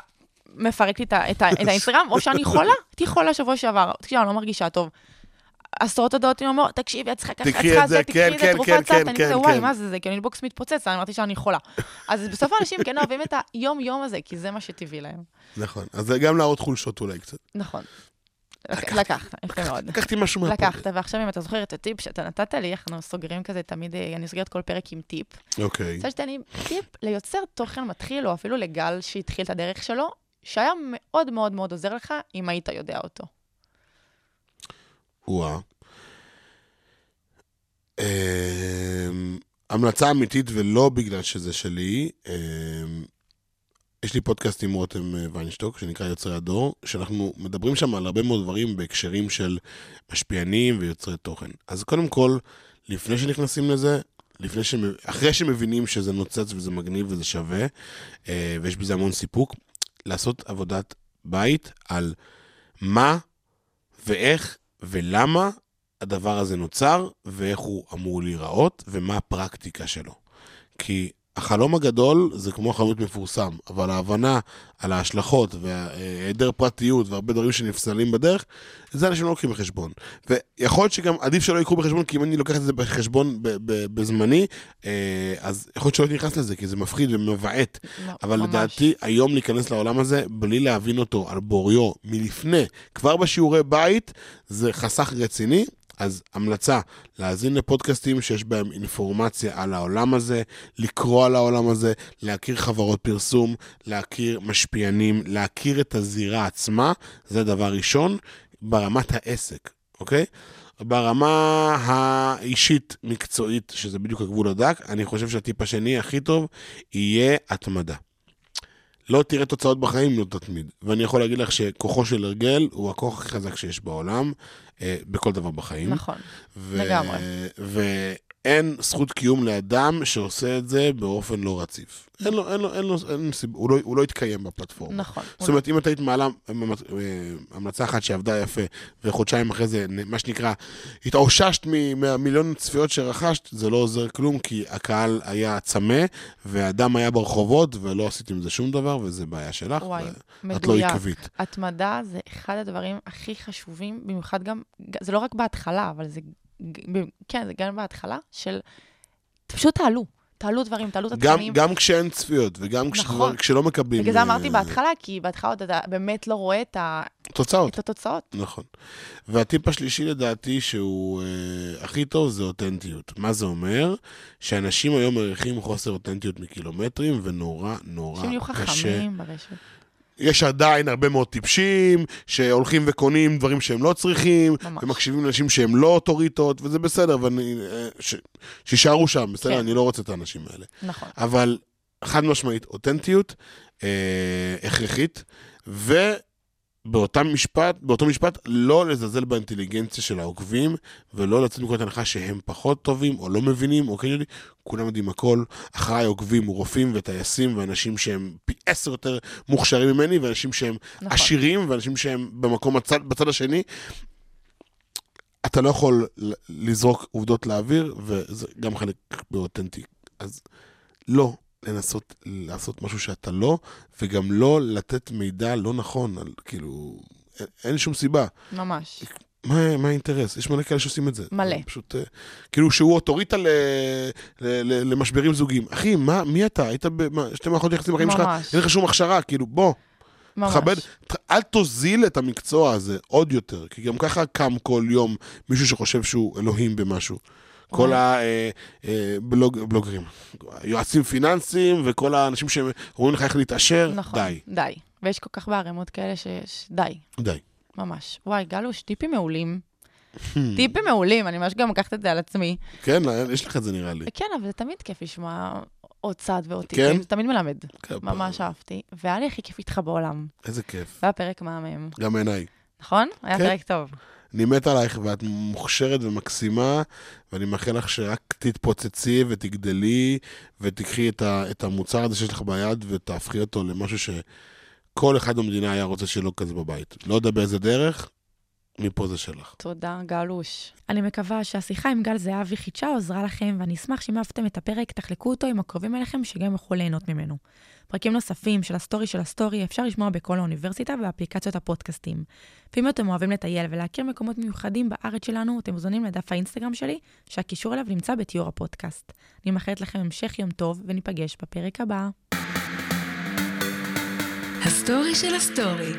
מפרק לי את את את האינסטגרם, או שאני חולה, הייתי חולה שבוע שעבר, תקשיב, אני לא מרגישה טוב. עשרות הודעות עם אמוג'י, תקשיבי, את צריכה ככה, את צריכה את זה, תקחי את זה, תרופת כן, סבתא, כן, אני כזה, כן, וואי, כן. מה זה זה, אני בוקס מתפוצץ, אני אמרתי שאני חולה. אז בסוף האנשים כן אוהבים את היום-יום הזה, כי זה מה שטבעי להם. נכון. אז זה גם להראות חולשות אולי קצת. נכון. לק- לקחת, יפה מאוד. לקחתי משהו מהפרק. לקחת, ועכשיו אם אתה זוכר את הטיפ שאתה נתת לי, אנחנו סוגרים כזה תמיד, אה, אני סוגרת כל פרק עם טיפ. אוקיי. רוצה שתתן לי טיפ ליוצר תוכן מתחיל, או אפילו לגל שהתחיל את הדרך שלו, שהיה מאוד מאוד מאוד עוזר לך, אם היית יודע אותו. וואה. אמ, המלצה אמיתית ולא בגלל שזה שלי, אמ, יש לי פודקאסט עם רותם אה, ויינשטוק, שנקרא יוצרי הדור, שאנחנו מדברים שם על הרבה מאוד דברים בהקשרים של משפיענים ויוצרי תוכן. אז קודם כל, לפני שנכנסים לזה, לפני ש... אחרי שמבינים שזה נוצץ וזה מגניב וזה שווה, אה, ויש בזה המון סיפוק, לעשות עבודת בית על מה ואיך ולמה הדבר הזה נוצר, ואיך הוא אמור להיראות, ומה הפרקטיקה שלו. כי החלום הגדול זה כמו חלומות מפורסם, אבל ההבנה על ההשלכות והיעדר פרטיות והרבה דברים שנפסלים בדרך, זה אנשים לא לוקחים בחשבון. ויכול להיות שגם עדיף שלא ייקחו בחשבון, כי אם אני לוקח את זה בחשבון בזמני, אה, אז יכול להיות שלא הייתי נכנס לזה, כי זה מפחיד ומבעט. לא, אבל ממש. לדעתי, היום להיכנס לעולם הזה, בלי להבין אותו על בוריו מלפני, כבר בשיעורי בית, זה חסך רציני. אז המלצה, להאזין לפודקאסטים שיש בהם אינפורמציה על העולם הזה, לקרוא על העולם הזה, להכיר חברות פרסום, להכיר משפיענים, להכיר את הזירה עצמה, זה דבר ראשון, ברמת העסק, אוקיי? ברמה האישית-מקצועית, שזה בדיוק הגבול הדק, אני חושב שהטיפ השני הכי טוב יהיה התמדה. לא תראה תוצאות בחיים אם לא תתמיד. ואני יכול להגיד לך שכוחו של הרגל הוא הכוח הכי חזק שיש בעולם, אה, בכל דבר בחיים. נכון. ו- לגמרי. ואין זכות קיום לאדם שעושה את זה באופן לא רציף. אין לו, אין לו, אין לו, אין לו סיב... הוא, לא, הוא לא יתקיים בפלטפורמה. נכון. זאת אומרת, אם את היית מעלה אה, המלצה אחת שעבדה יפה, וחודשיים אחרי זה, מה שנקרא, התאוששת מהמיליון צפיות שרכשת, זה לא עוזר כלום, כי הקהל היה צמא, והדם היה ברחובות, ולא עשית עם זה שום דבר, וזה בעיה שלך. וואי, ו- את לא מדויק. עקבית. התמדה זה אחד הדברים הכי חשובים, במיוחד גם, זה לא רק בהתחלה, אבל זה, כן, זה גם בהתחלה, של פשוט תעלו, תעלו דברים, תעלו את התכנים. גם כשאין צפיות, וגם נכון. כשלא מקבלים... בגלל זה אמרתי אה, בהתחלה, כי בהתחלה אתה באמת לא רואה את, ה, תוצאות. את התוצאות. נכון. והטיפ השלישי לדעתי שהוא אה, הכי טוב זה אותנטיות. מה זה אומר? שאנשים היום מעריכים חוסר אותנטיות מקילומטרים, ונורא נורא אנשים יהיו קשה. חכמים ברשת. יש עדיין הרבה מאוד טיפשים, שהולכים וקונים דברים שהם לא צריכים, ממש. ומקשיבים לאנשים שהם לא אוטוריטות, וזה בסדר, ואני... אה, ש... שישארו שם, בסדר? כן. אני לא רוצה את האנשים האלה. נכון. אבל חד משמעית, אותנטיות אה, הכרחית, ובאותם משפט, באותו משפט, לא לזלזל באינטליגנציה של העוקבים, ולא לצאת מנקודת הנחה שהם פחות טובים, או לא מבינים, או כן יודעים, כולם יודעים הכל. אחריי עוקבים רופאים וטייסים, ואנשים שהם עשר יותר מוכשרים ממני, ואנשים שהם נכון. עשירים, ואנשים שהם במקום הצד, בצד השני. אתה לא יכול לזרוק עובדות לאוויר, וזה גם חלק באותנטי. אז לא לנסות לעשות משהו שאתה לא, וגם לא לתת מידע לא נכון, על, כאילו, אין, אין שום סיבה. ממש. מה, מה האינטרס? יש מלא כאלה שעושים את זה. מלא. פשוט, אה, כאילו שהוא אוטוריטה ל, ל, ל, למשברים זוגיים. אחי, מה, מי אתה? היית בשתי מערכות יחסים בחיים שלך. אין לך שום הכשרה, כאילו, בוא. ממש. תכבד, אל תוזיל את המקצוע הזה עוד יותר, כי גם ככה קם כל יום מישהו שחושב שהוא אלוהים במשהו. כל הבלוגרים, יועצים פיננסיים וכל האנשים שאומרים לך איך להתעשר, נכון. די, די. ויש כל כך בערימות כאלה שיש... די. ממש. וואי, גלוש, טיפים מעולים. טיפים מעולים, אני ממש גם לקחת את זה על עצמי. כן, יש לך את זה נראה לי. כן, אבל זה תמיד כיף לשמוע עוד צד ועוד כן? טיפים, זה תמיד מלמד. כפרה. ממש אהבתי. והיה לי הכי כיף איתך בעולם. איזה כיף. והיה פרק מהמם. גם בעיניי. נכון? היה כן. פרק טוב. אני מת עלייך ואת מוכשרת ומקסימה, ואני מאחל לך שרק תתפוצצי ותגדלי, ותיקחי את, ה, את המוצר הזה שיש לך ביד ותהפכי אותו למשהו שכל אחד במדינה היה רוצה שיהיה לו כזה בבית. לא יודע באיזה דרך, מפה זה שלך. תודה, גלוש. אני מקווה שהשיחה עם גל זהבי חידשה או עזרה לכם, ואני אשמח שאם אהבתם את הפרק, תחלקו אותו עם הקרובים אליכם שגם יוכלו ליהנות ממנו. פרקים נוספים של הסטורי של הסטורי אפשר לשמוע בכל האוניברסיטה ובאפליקציות הפודקאסטים. ואם אתם אוהבים לטייל ולהכיר מקומות מיוחדים בארץ שלנו, אתם מוזמנים לדף האינסטגרם שלי, שהקישור אליו נמצא בתיאור הפודקאסט. אני מאחלת לכם המשך יום טוב, וניפגש בפרק הבא. הסטורי של הסטורי.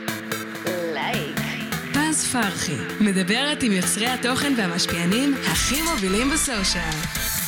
לייק. פז פרחי, מדברת עם יוצרי התוכן והמשפיענים הכי מובילים בסושיאל.